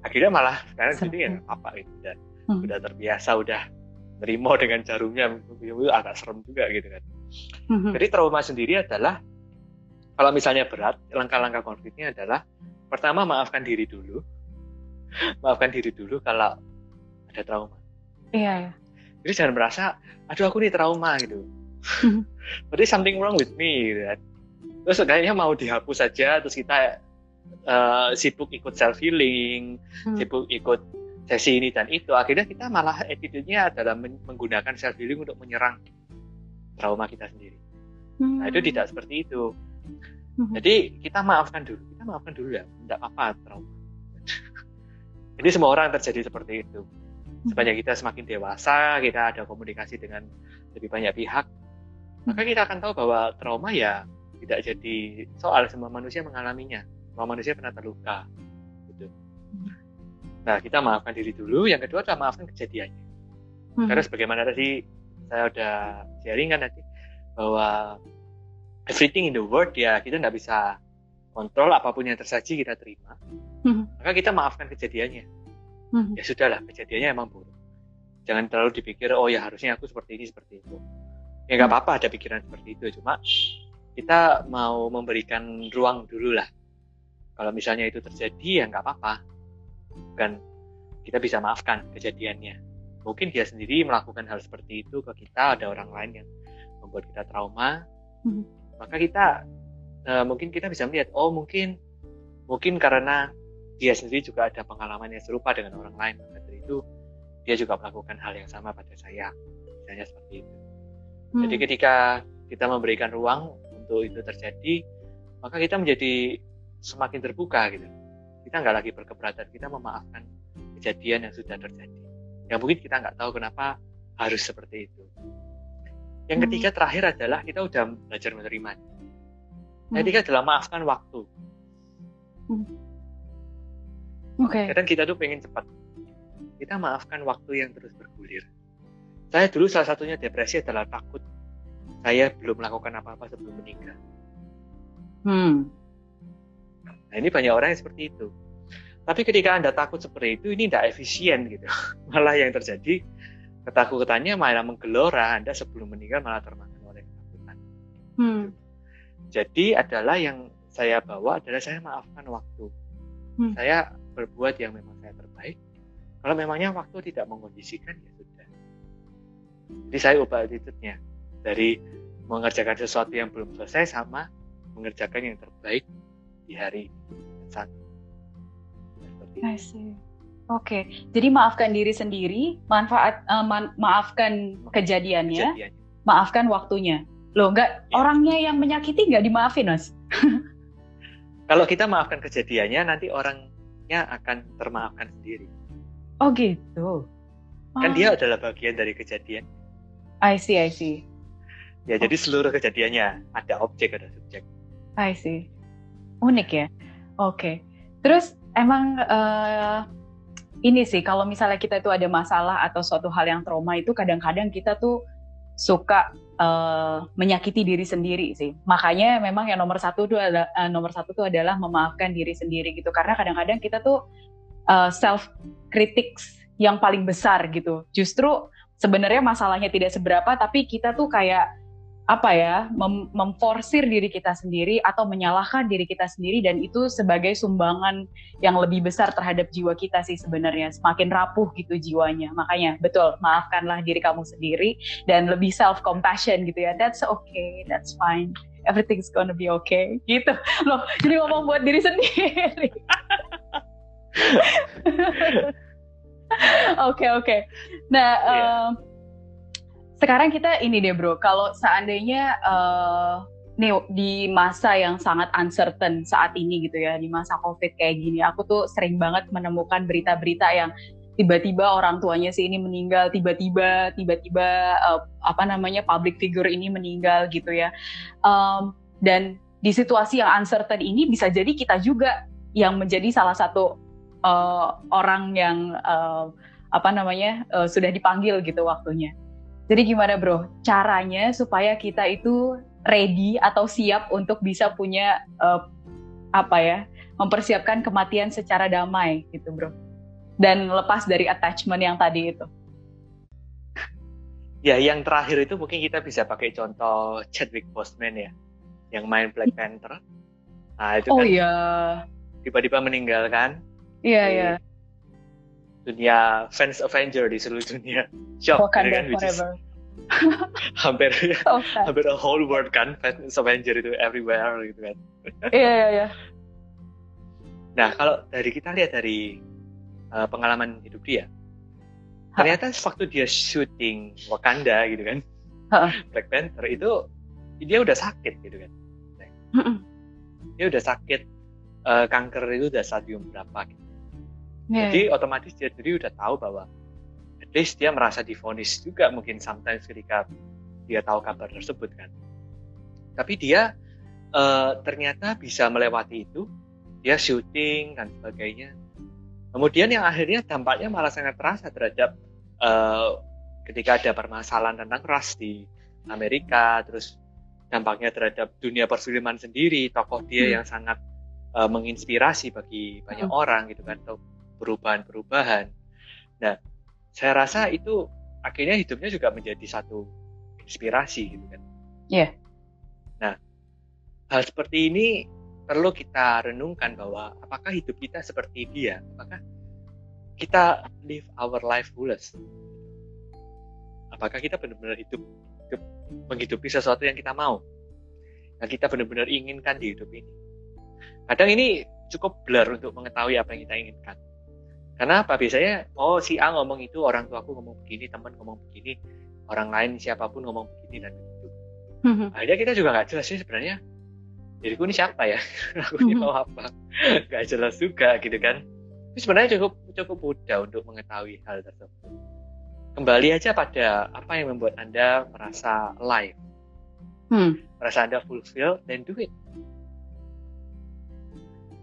S2: akhirnya malah sekarang jadi ya apa gitu udah hmm. udah terbiasa udah nerimo dengan jarumnya. Itu agak serem juga gitu kan. Hmm. jadi trauma sendiri adalah kalau misalnya berat langkah-langkah konfliknya adalah pertama maafkan diri dulu. (laughs) Maafkan diri dulu kalau ada trauma
S1: iya ya.
S2: jadi jangan merasa aduh aku nih trauma gitu (laughs) berarti something wrong with me gitu kan terus kayaknya mau dihapus saja terus kita uh, sibuk ikut self healing hmm. sibuk ikut sesi ini dan itu akhirnya kita malah attitude-nya adalah menggunakan self healing untuk menyerang trauma kita sendiri hmm. nah itu hmm. tidak seperti itu hmm. jadi kita maafkan dulu kita maafkan dulu ya tidak apa-apa trauma (laughs) jadi semua orang terjadi seperti itu sepanjang kita semakin dewasa kita ada komunikasi dengan lebih banyak pihak maka kita akan tahu bahwa trauma ya tidak jadi soal semua manusia mengalaminya semua manusia pernah terluka gitu nah kita maafkan diri dulu yang kedua adalah maafkan kejadiannya hmm. karena sebagaimana tadi saya udah sharing kan tadi bahwa everything in the world ya kita nggak bisa kontrol apa pun yang tersaji kita terima hmm. maka kita maafkan kejadiannya hmm. ya sudahlah kejadiannya emang buruk. Jangan terlalu dipikir oh ya harusnya aku seperti ini seperti itu. Ya nggak apa-apa ada pikiran seperti itu cuma kita mau memberikan ruang dulu lah. Kalau misalnya itu terjadi ya nggak apa-apa. Kan kita bisa maafkan kejadiannya. Mungkin dia sendiri melakukan hal seperti itu ke kita ada orang lain yang membuat kita trauma. Hmm. maka kita uh, mungkin kita bisa melihat oh mungkin mungkin karena dia sendiri juga ada pengalaman yang serupa dengan orang lain maka dari itu dia juga melakukan hal yang sama pada saya. Misalnya seperti itu. Hmm. jadi ketika kita memberikan ruang untuk itu terjadi maka kita menjadi semakin terbuka gitu. Kita nggak lagi berkeberatan kita memaafkan kejadian yang sudah terjadi. Yang mungkin kita nggak tahu kenapa harus seperti itu. Yang hmm. ketiga terakhir adalah kita udah belajar menerima. Yang ketiga adalah maafkan waktu. Okay. Kadang kita tuh pengen cepat. Kita maafkan waktu yang terus bergulir. Saya dulu salah satunya depresi adalah takut saya belum melakukan apa-apa sebelum menikah. Hmm. Nah ini banyak orang yang seperti itu. Tapi ketika Anda takut seperti itu, ini tidak efisien gitu. (laughs) Malah yang terjadi, ketakutannya malah menggelora Anda sebelum menikah malah termakan oleh ketakutan. Hmm. Jadi adalah yang saya bawa adalah saya maafkan waktu. Hmm. Saya berbuat yang memang saya terbaik. Kalau memangnya waktu tidak mengkondisikan ya sudah. Jadi saya ubah attitude-nya dari mengerjakan sesuatu yang belum selesai sama mengerjakan yang terbaik di hari saat.
S1: I see. Oke, okay. jadi maafkan diri sendiri, manfaat uh, man, maafkan kejadiannya, kejadiannya, maafkan waktunya. Loh, enggak ya. orangnya yang menyakiti nggak dimaafin, Mas? (laughs)
S2: Kalau kita maafkan kejadiannya, nanti orang akan termaafkan sendiri.
S1: Oh gitu.
S2: Kan dia adalah bagian dari kejadian.
S1: I see, I see.
S2: Ya, oh. jadi seluruh kejadiannya ada objek, ada subjek.
S1: I see. Unik ya. Oke. Okay. Terus emang uh, ini sih kalau misalnya kita itu ada masalah atau suatu hal yang trauma itu kadang-kadang kita tuh suka uh, menyakiti diri sendiri sih. Makanya memang yang nomor satu tuh adalah uh, nomor satu tuh adalah memaafkan diri sendiri gitu. Karena kadang-kadang kita tuh uh, self critics yang paling besar gitu. Justru sebenarnya masalahnya tidak seberapa, tapi kita tuh kayak apa ya mem memforsir diri kita sendiri atau menyalahkan diri kita sendiri dan itu sebagai sumbangan yang lebih besar terhadap jiwa kita sih sebenarnya semakin rapuh gitu jiwanya makanya betul maafkanlah diri kamu sendiri dan lebih self compassion gitu ya that's okay that's fine everything's gonna be okay gitu loh jadi ngomong buat diri sendiri (laughs) (laughs) Oke oke. Nah yeah. Iya. Sekarang kita ini deh bro, kalau seandainya uh, nih di masa yang sangat uncertain saat ini gitu ya, di masa covid kayak gini, aku tuh sering banget menemukan berita-berita yang tiba-tiba orang tuanya si ini meninggal, tiba-tiba tiba-tiba uh, apa namanya public figure ini meninggal gitu ya. Um, dan di situasi yang uncertain ini bisa jadi kita juga yang menjadi salah satu uh, orang yang uh, apa namanya uh, sudah dipanggil gitu waktunya. Jadi gimana bro, caranya supaya kita itu ready atau siap untuk bisa punya uh, apa ya, mempersiapkan kematian secara damai gitu bro, dan lepas dari attachment yang tadi itu.
S2: Ya, yang terakhir itu mungkin kita bisa pakai contoh Chadwick Boseman ya, yang main Black Panther. Nah itu
S1: oh,
S2: kan
S1: iya.
S2: tiba-tiba meninggal kan?
S1: Iya iya
S2: dunia fans Avenger di seluruh dunia. (laughs)
S1: Shock, Wakanda kan, forever. (laughs)
S2: hampir (laughs) oh, hampir a whole world kan fans Avenger itu everywhere gitu kan.
S1: Iya iya iya.
S2: Nah kalau dari kita lihat dari uh, pengalaman hidup dia, ha. ternyata waktu dia syuting Wakanda gitu kan, ha. Black Panther itu dia udah sakit gitu kan. Dia udah sakit uh, kanker itu udah stadium berapa gitu Yeah. Jadi otomatis dia sendiri udah tahu bahwa at least dia merasa difonis juga mungkin sometimes ketika dia tahu kabar tersebut kan. Tapi dia uh, ternyata bisa melewati itu, dia syuting dan sebagainya. Kemudian yang akhirnya dampaknya malah sangat terasa terhadap uh, ketika ada permasalahan tentang ras di Amerika, terus dampaknya terhadap dunia perfilman sendiri, tokoh dia hmm. yang sangat uh, menginspirasi bagi banyak hmm. orang gitu kan, perubahan-perubahan. Nah, saya rasa itu akhirnya hidupnya juga menjadi satu inspirasi gitu kan.
S1: Iya. Yeah.
S2: Nah, hal seperti ini perlu kita renungkan bahwa apakah hidup kita seperti dia? Apakah kita live our life fullest? Apakah kita benar-benar hidup, hidup menghidupi sesuatu yang kita mau? Yang kita benar-benar inginkan di hidup ini? Kadang ini cukup blur untuk mengetahui apa yang kita inginkan. Karena apa? Biasanya, oh si A ngomong itu, orang tua aku ngomong begini, teman ngomong begini, orang lain siapa pun ngomong begini dan begitu. Mm-hmm. Akhirnya kita juga nggak jelas sih sebenarnya diriku ini siapa ya? (laughs) aku ini mm-hmm. mau apa? (laughs) Gak jelas juga gitu kan. Tapi sebenarnya cukup cukup mudah untuk mengetahui hal tersebut. Kembali aja pada apa yang membuat Anda merasa alive. Hmm. Merasa Anda fulfill, then do it.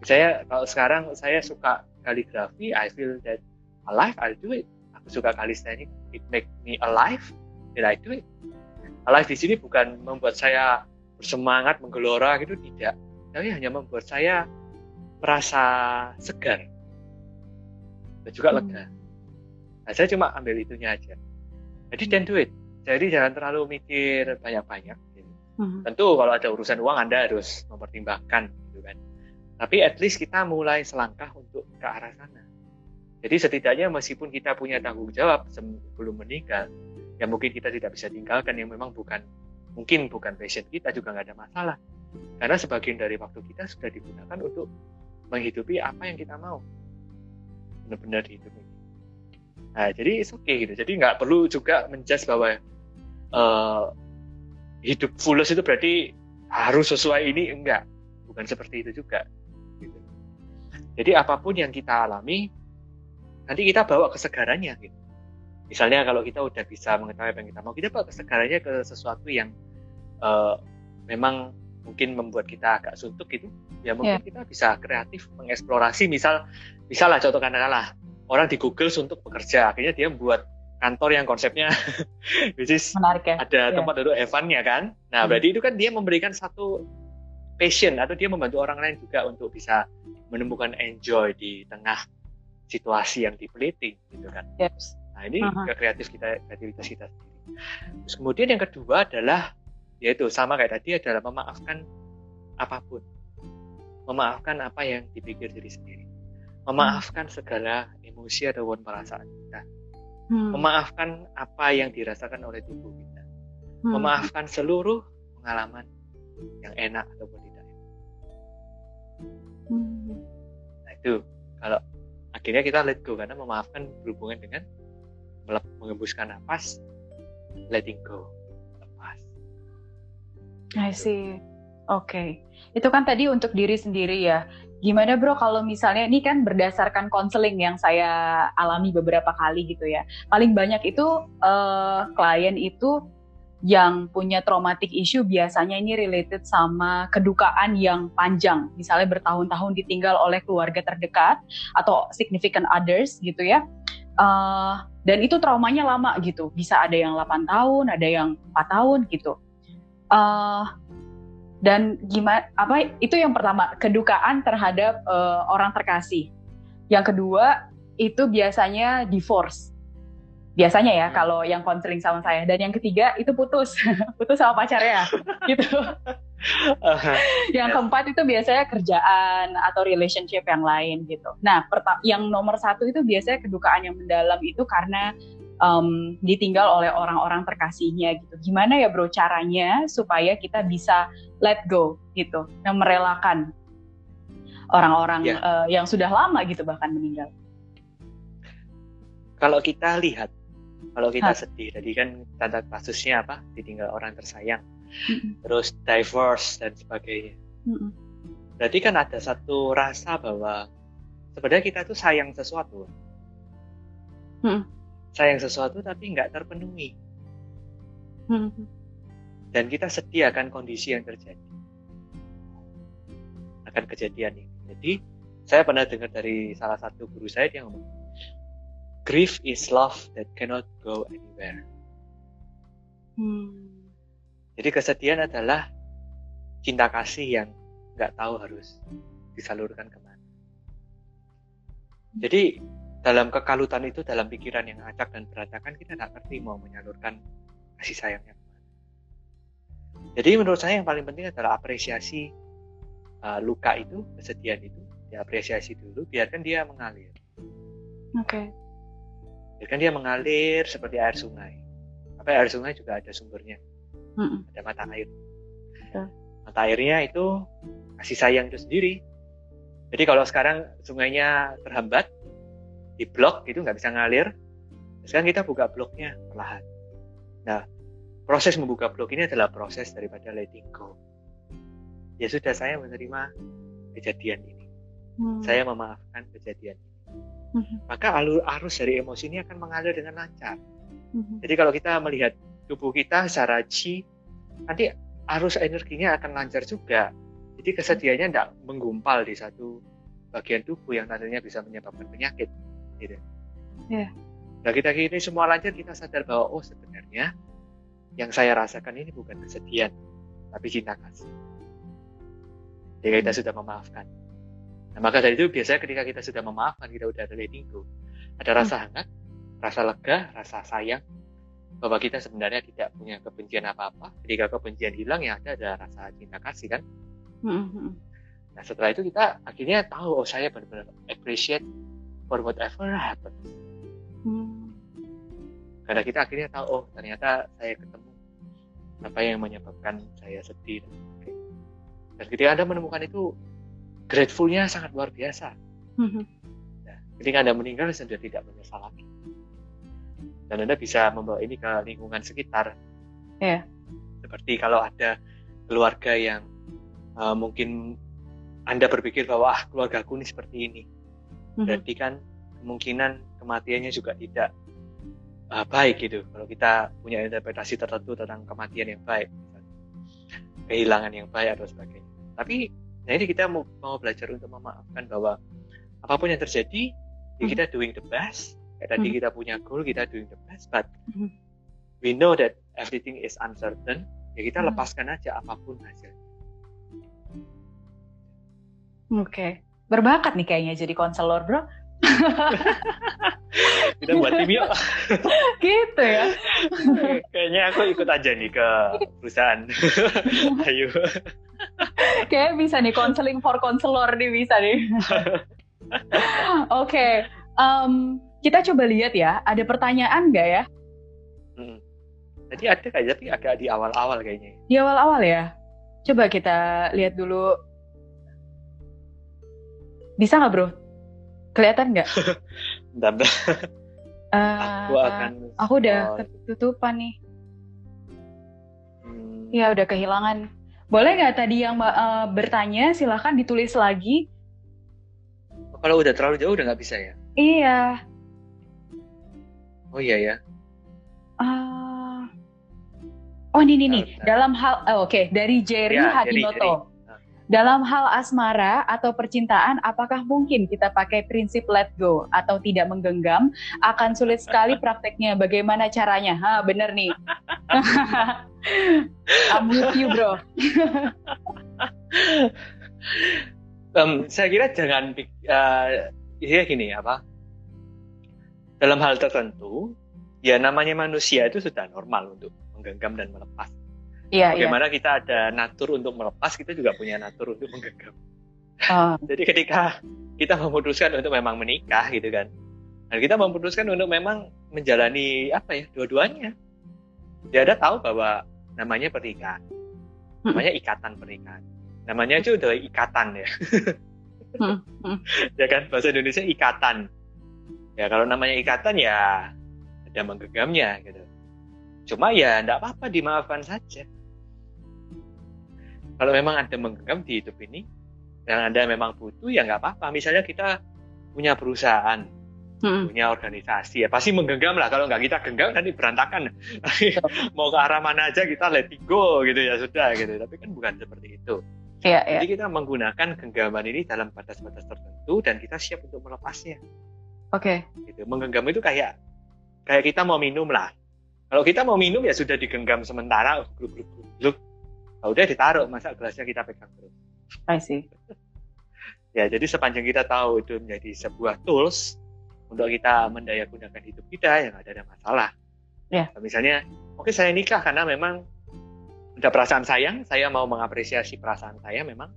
S2: Saya kalau sekarang saya suka kaligrafi, I feel that alive, I'll do it. Aku suka kalisthenik, it make me alive, then I do it. Alive di sini bukan membuat saya bersemangat, menggelora gitu, tidak. Tapi hanya membuat saya merasa segar dan juga hmm. lega. Nah, saya cuma ambil itunya aja. Jadi then do it. Jadi jangan terlalu mikir banyak-banyak. Gitu. Hmm. Tentu kalau ada urusan uang Anda harus mempertimbangkan. Tapi at least kita mulai selangkah untuk ke arah sana. Jadi setidaknya meskipun kita punya tanggung jawab sebelum meninggal, yang mungkin kita tidak bisa tinggalkan, yang memang bukan mungkin bukan passion kita juga nggak ada masalah. Karena sebagian dari waktu kita sudah digunakan untuk menghidupi apa yang kita mau. Benar-benar hidup ini. Nah, jadi oke okay gitu. Jadi nggak perlu juga menjudge bahwa uh, hidup fulus itu berarti harus sesuai ini enggak. Bukan seperti itu juga Jadi apa pun yang kita alami, nanti kita bawa kesegarannya gitu. Misalnya kalau kita udah bisa mengetahui apa yang kita mau, kita bawa kesegarannya ke sesuatu yang uh, memang mungkin membuat kita agak suntuk gitu. Ya mungkin yeah. kita bisa kreatif mengeksplorasi. Misal, misal lah contoh katakanlah orang di Google untuk bekerja, akhirnya dia membuat kantor yang konsepnya (laughs) which is Menarik ya? ada yeah. tempat duduk Evannya kan. Nah, hmm. berarti itu kan dia memberikan satu passion atau dia membantu orang lain juga untuk bisa menemukan enjoy di tengah situasi yang dipeliti gitu kan. Yes. Nah, ini uh -huh. kreatif kita kreativitas kita sendiri. Terus kemudian yang kedua adalah yaitu sama kayak tadi adalah memaafkan apa pun. Memaafkan apa yang dipikir diri sendiri. Memaafkan segala emosi ataupun perasaan kita hmm. memaafkan apa yang dirasakan oleh tubuh kita, hmm. memaafkan seluruh pengalaman yang enak ataupun. Hmm. Nah itu kalau akhirnya kita let go karena memaafkan berhubungan dengan mengembuskan nafas, letting go, lepas.
S1: I see. Oke, okay. itu kan tadi untuk diri sendiri ya. Gimana bro kalau misalnya ini kan berdasarkan konseling yang saya alami beberapa kali gitu ya. Paling banyak itu uh, klien itu yang punya traumatic issue biasanya ini related sama kedukaan yang panjang. Misalnya bertahun-tahun ditinggal oleh keluarga terdekat atau significant others gitu ya. Uh, dan itu traumanya lama gitu. Bisa ada yang 8 tahun, ada yang 4 tahun gitu. Uh, dan gimana apa itu yang pertama kedukaan terhadap uh, orang terkasih yang kedua itu biasanya divorce biasanya ya hmm. kalau yang konseling sama saya dan yang ketiga itu putus (laughs) putus sama pacarnya gitu (laughs) yang keempat itu biasanya kerjaan atau relationship yang lain gitu nah yang nomor satu itu biasanya kedukaan yang mendalam itu karena um, ditinggal oleh orang-orang terkasihnya gitu. Gimana ya bro caranya supaya kita bisa let go gitu, yang merelakan orang-orang yeah. Ya. uh, yang sudah lama gitu bahkan meninggal.
S2: Kalau kita lihat, kalau kita ha. sedih, tadi kan tanda kasusnya apa? Ditinggal orang tersayang, mm-hmm. terus divorce dan sebagainya. Mm-hmm. Berarti kan ada satu rasa bahwa sebenarnya kita tuh sayang sesuatu. Mm-hmm sayang sesuatu tapi nggak terpenuhi. Hmm. Dan kita sedih akan kondisi yang terjadi. Akan kejadian ini. Jadi, saya pernah dengar dari salah satu guru saya yang ngomong, grief is love that cannot go anywhere. Hmm. Jadi kesedihan adalah cinta kasih yang nggak tahu harus disalurkan ke mana. Jadi dalam kekalutan itu dalam pikiran yang acak dan berantakan kita nggak ngerti mau menyalurkan kasih sayangnya ke mana. Jadi menurut saya yang paling penting adalah apresiasi uh, luka itu, kesedihan itu, diapresiasi dulu, biarkan dia mengalir.
S1: Oke. Okay.
S2: Biarkan dia mengalir seperti air sungai. Apa air sungai juga ada sumbernya, mm -mm. ada mata air. Okay. Mata airnya itu kasih sayang itu sendiri. Jadi kalau sekarang sungainya terhambat, di blok itu nggak bisa ngalir. Sekarang kita buka bloknya perlahan. Nah, proses membuka blok ini adalah proses daripada letting go. Ya sudah saya menerima kejadian ini. Hmm. Saya memaafkan kejadian ini. Hmm. Maka alur arus dari emosi ini akan mengalir dengan lancar. Hmm. Jadi kalau kita melihat tubuh kita secara chi, nanti arus energinya akan lancar juga. Jadi kesedihannya tidak menggumpal di satu bagian tubuh yang nantinya bisa menyebabkan penyakit gitu. Yeah. Nah kita ini semua lancar kita sadar bahwa oh sebenarnya yang saya rasakan ini bukan kesedihan tapi cinta kasih. Jika kita sudah memaafkan. Nah, maka dari itu biasanya ketika kita sudah memaafkan, kita sudah letting go. Ada rasa hmm. hangat, rasa lega, rasa sayang, bahwa kita sebenarnya tidak punya kebencian apa-apa. Ketika kebencian hilang, ya ada ada rasa cinta kasih kan. Hmm. hmm. Nah setelah itu kita akhirnya tahu, oh saya benar-benar appreciate for whatever happens. Hmm. Karena kita akhirnya tahu, oh ternyata saya ketemu apa yang menyebabkan saya sedih. Dan ketika Anda menemukan itu, gratefulnya sangat luar biasa. Nah, ketika Anda meninggal, Anda tidak menyesal lagi. Dan Anda bisa membawa ini ke lingkungan sekitar.
S1: Yeah.
S2: Seperti kalau ada keluarga yang uh, mungkin anda berpikir bahwa ah keluargaku ini seperti ini
S1: Mhm.
S2: berarti kan kemungkinan kematiannya juga tidak uh, baik gitu kalau kita punya interpretasi tertentu tentang kematian yang baik kehilangan yang baik atau sebagainya tapi nah ini kita mau, mau belajar untuk memaafkan bahwa apa pun yang terjadi
S1: Mhm.
S2: kita doing the best kayak tadi
S1: Mhm.
S2: kita punya goal kita doing the best but
S1: Mhm.
S2: we know that everything is uncertain ya kita
S1: Mhm.
S2: lepaskan aja apa pun hasilnya
S1: Oke. Berbakat nih kayaknya jadi konselor, Bro. (laughs)
S2: kita buat tim yuk (laughs)
S1: gitu ya.
S2: kayaknya aku ikut aja nih ke perusahaan (laughs) ayo (laughs)
S1: Kayaknya bisa nih counseling for konselor nih bisa nih. (laughs) Oke. em, kita coba lihat ya, ada pertanyaan nggak ya?
S2: Hmm. Tadi ada kayak tapi agak di awal-awal kayaknya.
S1: Di awal-awal ya. Coba kita lihat dulu. Bisa nggak, Bro? Kelihatan nggak? (laughs)
S2: Bentar, bentar.
S1: Eh,
S2: aku akan.
S1: aku udah ketutupan nih.
S2: hmm,
S1: Ya udah kehilangan. Boleh nggak tadi yang eh, bertanya silahkan ditulis lagi.
S2: Kalau udah terlalu jauh udah nggak bisa ya?
S1: Iya.
S2: Oh iya ya.
S1: Ah. oh ini nih nih. Dalam hal oh, oke dari Jerry
S2: Ya, Jerry,
S1: Hadinoto.
S2: Jerry. Ah.
S1: Dalam hal asmara atau percintaan, apakah mungkin kita pakai prinsip let go atau tidak menggenggam? Akan sulit sekali prakteknya. Bagaimana caranya? Ha, bener nih. (laughs) I'm with you, bro.
S2: Em, saya kira jangan eh, ya gini apa? Dalam hal tertentu, ya namanya manusia itu sudah normal untuk menggenggam dan melepas.
S1: Iya, iya.
S2: Bagaimana kita ada natur untuk melepas, kita juga punya natur untuk menggenggam.
S1: Ah, (laughs)
S2: Jadi ketika kita memutuskan untuk memang menikah gitu kan, dan kita memutuskan untuk memang menjalani apa ya dua-duanya, dia ada tahu bahwa namanya pernikahan,
S1: Hmm.
S2: namanya ikatan pernikahan, namanya itu udah ikatan ya,
S1: Hmm, hmm. (laughs)
S2: ya kan bahasa Indonesia ikatan. Ya kalau namanya ikatan ya ada menggenggamnya gitu. Cuma ya enggak apa-apa dimaafkan saja. Kalau memang ada menggenggam di hidup ini, dan Anda memang butuh ya nggak apa-apa. Misalnya kita punya perusahaan,
S1: Hmm.
S2: punya organisasi, ya pasti menggenggam lah. Kalau nggak kita genggam nanti berantakan. (laughs) Mau ke arah mana aja kita let it go gitu ya sudah gitu. Tapi kan bukan seperti itu.
S1: Iya, iya.
S2: Jadi kita menggunakan genggaman ini dalam batas-batas tertentu dan kita siap untuk melepasnya.
S1: Oke.
S2: Gitu. Menggenggam itu kayak kayak kita mau minum lah. Kalau kita mau minum ya sudah digenggam sementara, gluk gluk, gluk. Nah, udah ditaruh, masa gelasnya kita pegang terus.
S1: I see.
S2: Ya, jadi sepanjang kita tahu itu menjadi sebuah tools untuk kita mendaya gunakan hidup kita, ya nggak ada masalah.
S1: Ya.
S2: Misalnya, oke saya nikah karena memang ada perasaan sayang, saya mau mengapresiasi perasaan saya memang,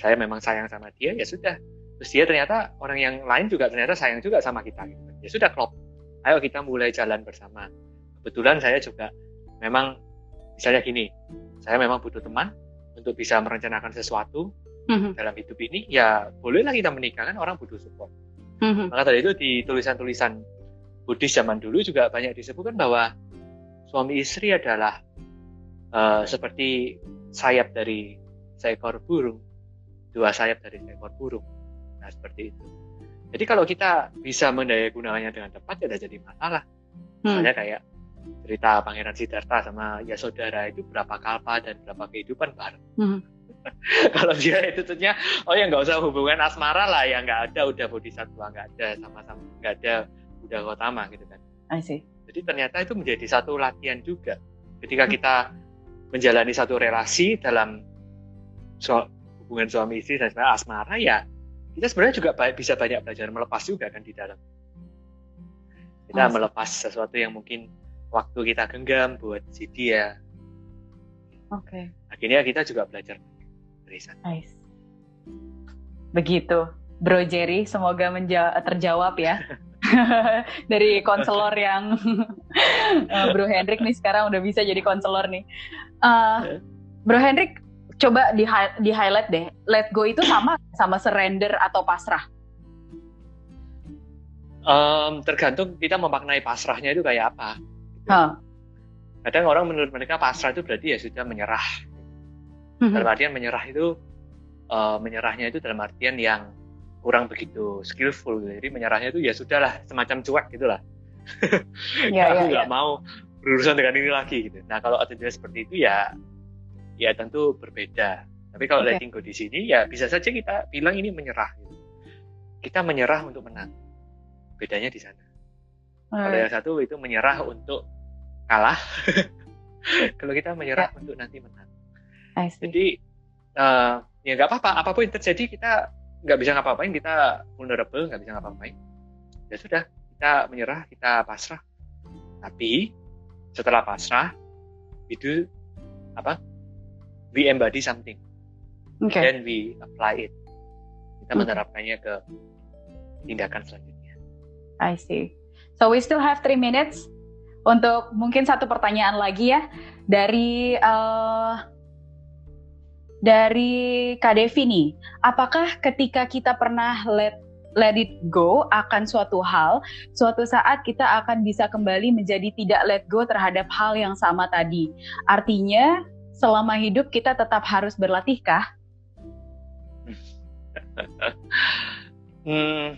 S2: saya memang sayang sama dia, ya sudah. Terus dia ternyata orang yang lain juga ternyata sayang juga sama kita. Gitu. Ya sudah klop, ayo kita mulai jalan bersama. Kebetulan saya juga memang, misalnya gini, saya memang butuh teman untuk bisa merencanakan sesuatu,
S1: Mhm,
S2: dalam hidup ini ya bolehlah kita menikah kan orang butuh support.
S1: Mhm.
S2: maka dari itu di tulisan-tulisan Buddhis zaman dulu juga banyak disebutkan bahwa suami istri adalah eh, seperti sayap dari seekor burung dua sayap dari seekor burung. Nah seperti itu. Jadi kalau kita bisa mendaya gunakannya dengan tepat ya tidak jadi masalah.
S1: Hmm.
S2: misalnya kayak cerita Pangeran Siddhartha sama Yasodhara itu berapa kalpa dan berapa kehidupan bareng.
S1: Mhm. (laughs)
S2: kalau dia itu tentunya oh ya nggak usah hubungan asmara lah ya nggak ada udah bodhisattva nggak ada sama-sama nggak ada udah gotama gitu kan.
S1: I see.
S2: jadi ternyata itu menjadi satu latihan juga. Ketika kita menjalani satu relasi dalam so- hubungan suami istri dan sebagainya asmara ya kita sebenarnya juga bisa banyak belajar melepas juga kan di dalam. Kita melepas sesuatu yang mungkin waktu kita genggam buat si dia
S1: Oke.
S2: akhirnya kita juga belajar dari sana
S1: Nice. Begitu, Bro Jerry. Semoga menja- terjawab ya. (laughs) Dari konselor yang (laughs) eh, Bro Hendrik nih sekarang udah bisa jadi konselor nih. Eh, Bro Hendrik, coba di, di highlight deh. Let go itu sama sama surrender atau pasrah.
S2: Em, tergantung kita memaknai pasrahnya itu kayak apa. Gitu.
S1: Hah.
S2: Kadang orang menurut mereka pasrah itu berarti ya sudah menyerah. Dalam artian menyerah itu uh, menyerahnya itu dalam artian yang kurang begitu skillful gitu. jadi menyerahnya itu ya sudahlah semacam cuek gitulah (laughs) ya, aku ya, nggak ya. mau berurusan dengan ini lagi gitu nah kalau attitude seperti itu ya ya tentu berbeda tapi kalau okay. letting go di sini ya bisa saja kita bilang ini menyerah gitu. kita menyerah untuk menang bedanya di sana kalau yang satu itu menyerah untuk kalah. (laughs) Kalau kita menyerah yeah. untuk nanti menang. Jadi uh, ya nggak apa-apa. Apa pun yang terjadi kita nggak bisa ngapa-ngapain. Kita vulnerable nggak bisa ngapa-ngapain. Ya sudah kita menyerah kita pasrah. Tapi setelah pasrah itu apa? We embody something. Okay. then we apply it. Kita hmm. menerapkannya ke tindakan selanjutnya.
S1: I see. So we still have three minutes untuk mungkin satu pertanyaan lagi ya dari uh, dari Kak Devi nih, apakah ketika kita pernah let let it go akan suatu hal, suatu saat kita akan bisa kembali menjadi tidak let go terhadap hal yang sama tadi. Artinya, selama hidup kita tetap harus berlatih kah?
S2: hmm,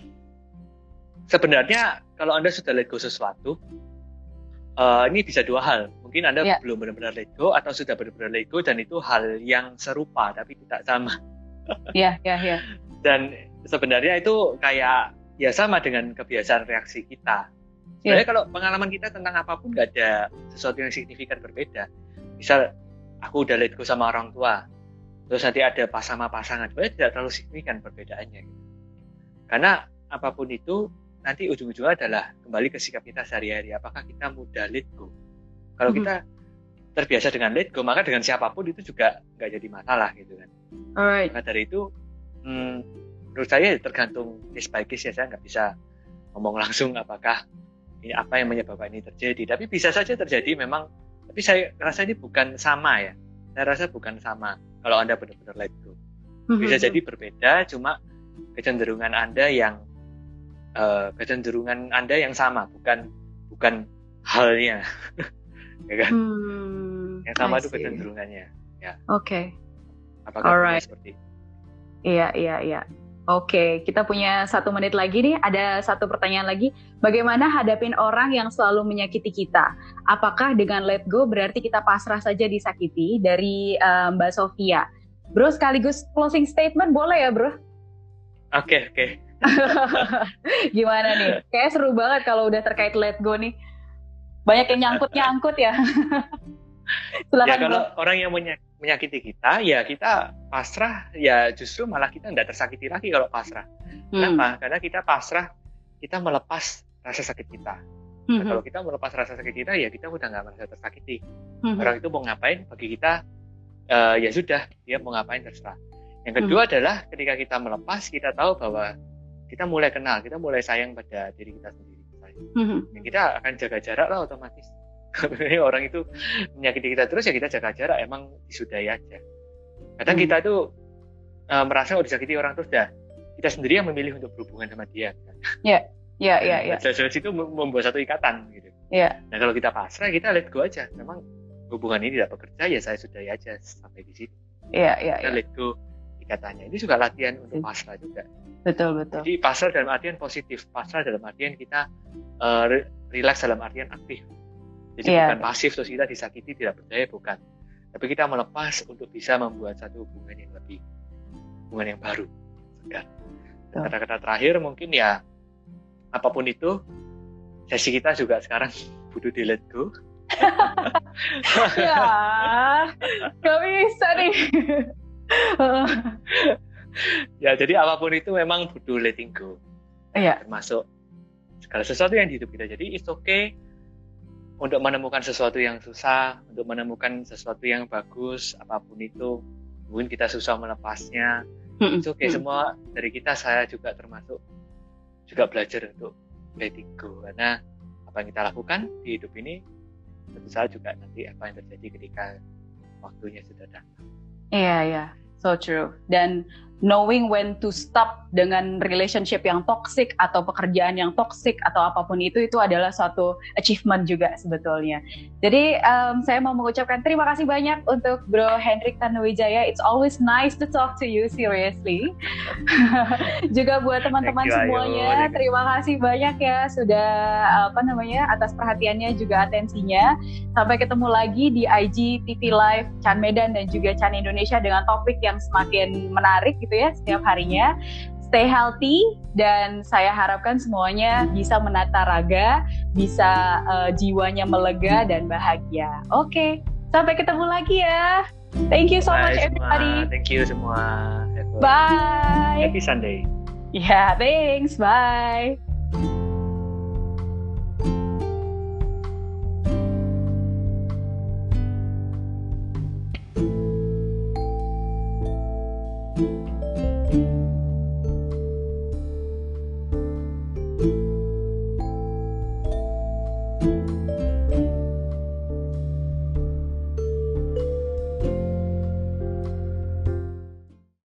S2: sebenarnya kalau Anda sudah let go sesuatu, uh, ini bisa dua hal. Mungkin Anda yeah. belum benar-benar let go atau sudah benar-benar let go dan itu hal yang serupa tapi tidak sama.
S1: Iya, iya, iya. (laughs)
S2: Dan sebenarnya itu kayak ya sama dengan kebiasaan reaksi kita. Sebenarnya yeah. kalau pengalaman kita tentang apa pun nggak ada sesuatu yang signifikan berbeda. Misal aku udah let go sama orang tua, terus nanti ada pas sama pasangan, sebenarnya tidak terlalu signifikan perbedaannya. Gitu. Karena apa pun itu nanti ujung-ujungnya adalah kembali ke sikap kita sehari-hari. Apakah kita mudah let go? Kalau mm -hmm. kita terbiasa dengan let go, maka dengan siapa pun itu juga nggak jadi masalah gitu kan. Alright. Maka dari itu, hmm, menurut saya tergantung case by case ya. Saya nggak bisa ngomong (laughs) langsung apakah ini apa yang menyebabkan ini terjadi. Tapi bisa saja terjadi memang. Tapi saya rasa ini bukan sama ya. Saya rasa bukan sama kalau anda benar-benar let go. Bisa mm -hmm. jadi berbeda, cuma kecenderungan anda yang uh, kecenderungan Anda yang sama, bukan bukan halnya. (laughs) ya kan? Hmm, yang sama itu kecenderungannya. Ya.
S1: Oke. Okay.
S2: Apakah Alright. seperti
S1: Iya, iya, iya. Oke, kita punya satu menit lagi nih. Ada satu pertanyaan lagi. Bagaimana hadapin orang yang selalu menyakiti kita? Apakah dengan let go berarti kita pasrah saja disakiti? Dari uh, Mbak Sofia. Bro, sekaligus closing statement boleh ya, bro?
S2: Oke, okay, oke. Okay. (laughs)
S1: Gimana nih? Kayak seru banget kalau udah terkait let go nih. Banyak yang nyangkut-nyangkut ya. (laughs)
S2: Silakan ya kalau bro. orang yang menyakiti kita, ya kita pasrah, ya justru malah kita nggak tersakiti lagi kalau pasrah. Hmm. Kenapa? Karena kita pasrah, kita melepas rasa sakit kita. Nah, hmm. kalau kita melepas rasa sakit kita, ya kita udah nggak merasa tersakiti. Hmm. Orang itu mau ngapain, bagi kita, uh, ya sudah, dia mau ngapain terserah. Yang kedua hmm. adalah ketika kita melepas, kita tahu bahwa kita mulai kenal, kita mulai sayang pada diri kita sendiri. Mm-hmm. Ya, kita akan jaga jarak lah otomatis. (laughs) Kalau orang itu menyakiti kita terus ya kita jaga jarak, emang disudahi aja. Kadang mm-hmm. kita tuh uh, merasa udah disakiti orang terus dah kita sendiri yang memilih untuk berhubungan sama dia.
S1: Iya, iya, iya. iya.
S2: Dari situ membuat satu ikatan gitu.
S1: Iya.
S2: Nah kalau kita pasrah kita let go aja. Memang hubungan ini tidak bekerja ya saya sudahi aja sampai di sini.
S1: Iya, iya.
S2: Kita
S1: iya.
S2: let go ikatannya. Ini juga latihan untuk pasrah juga.
S1: Betul betul.
S2: Jadi pasrah dalam artian positif, pasrah dalam artian kita uh, relax dalam artian aktif. Jadi yeah. bukan pasif terus kita disakiti tidak berdaya bukan. Tapi kita melepas untuk bisa membuat satu hubungan yang lebih hubungan yang baru. Kata-kata terakhir mungkin ya apa pun itu sesi kita juga sekarang (laughs) butuh di let go.
S1: ya, gak bisa nih. (laughs)
S2: ya jadi apa pun itu memang butuh letting go.
S1: Iya.
S2: Termasuk segala sesuatu yang di hidup kita. Jadi it's okay untuk menemukan sesuatu yang susah untuk menemukan sesuatu yang bagus apa pun itu. Mungkin kita susah melepasnya. It's okay. semua dari kita saya juga termasuk juga belajar untuk letting go. Karena apa yang kita lakukan di hidup ini tentu saja juga nanti apa yang terjadi ketika waktunya sudah datang.
S1: Iya iya. So true. Dan knowing when to stop dengan relationship yang toxic atau pekerjaan yang toxic atau apa pun itu itu adalah suatu achievement juga sebetulnya. Jadi um, saya mau mengucapkan terima kasih banyak untuk Bro Hendrik Tanuwijaya. It's always nice to talk to you seriously. (laughs) juga buat teman-teman semuanya, terima kasih banyak ya sudah apa namanya atas perhatiannya juga atensinya. Sampai ketemu lagi di IG TV Live Chan Medan dan juga Chan Indonesia dengan topik yang semakin menarik gitu ya setiap harinya. Stay healthy dan saya harapkan semuanya bisa menata raga, bisa uh, jiwanya melega dan bahagia. Oke, okay. sampai ketemu lagi ya. Thank you so Bye much everybody.
S2: Thank you semua.
S1: Bye.
S2: Happy Sunday.
S1: Yeah, thanks. Bye.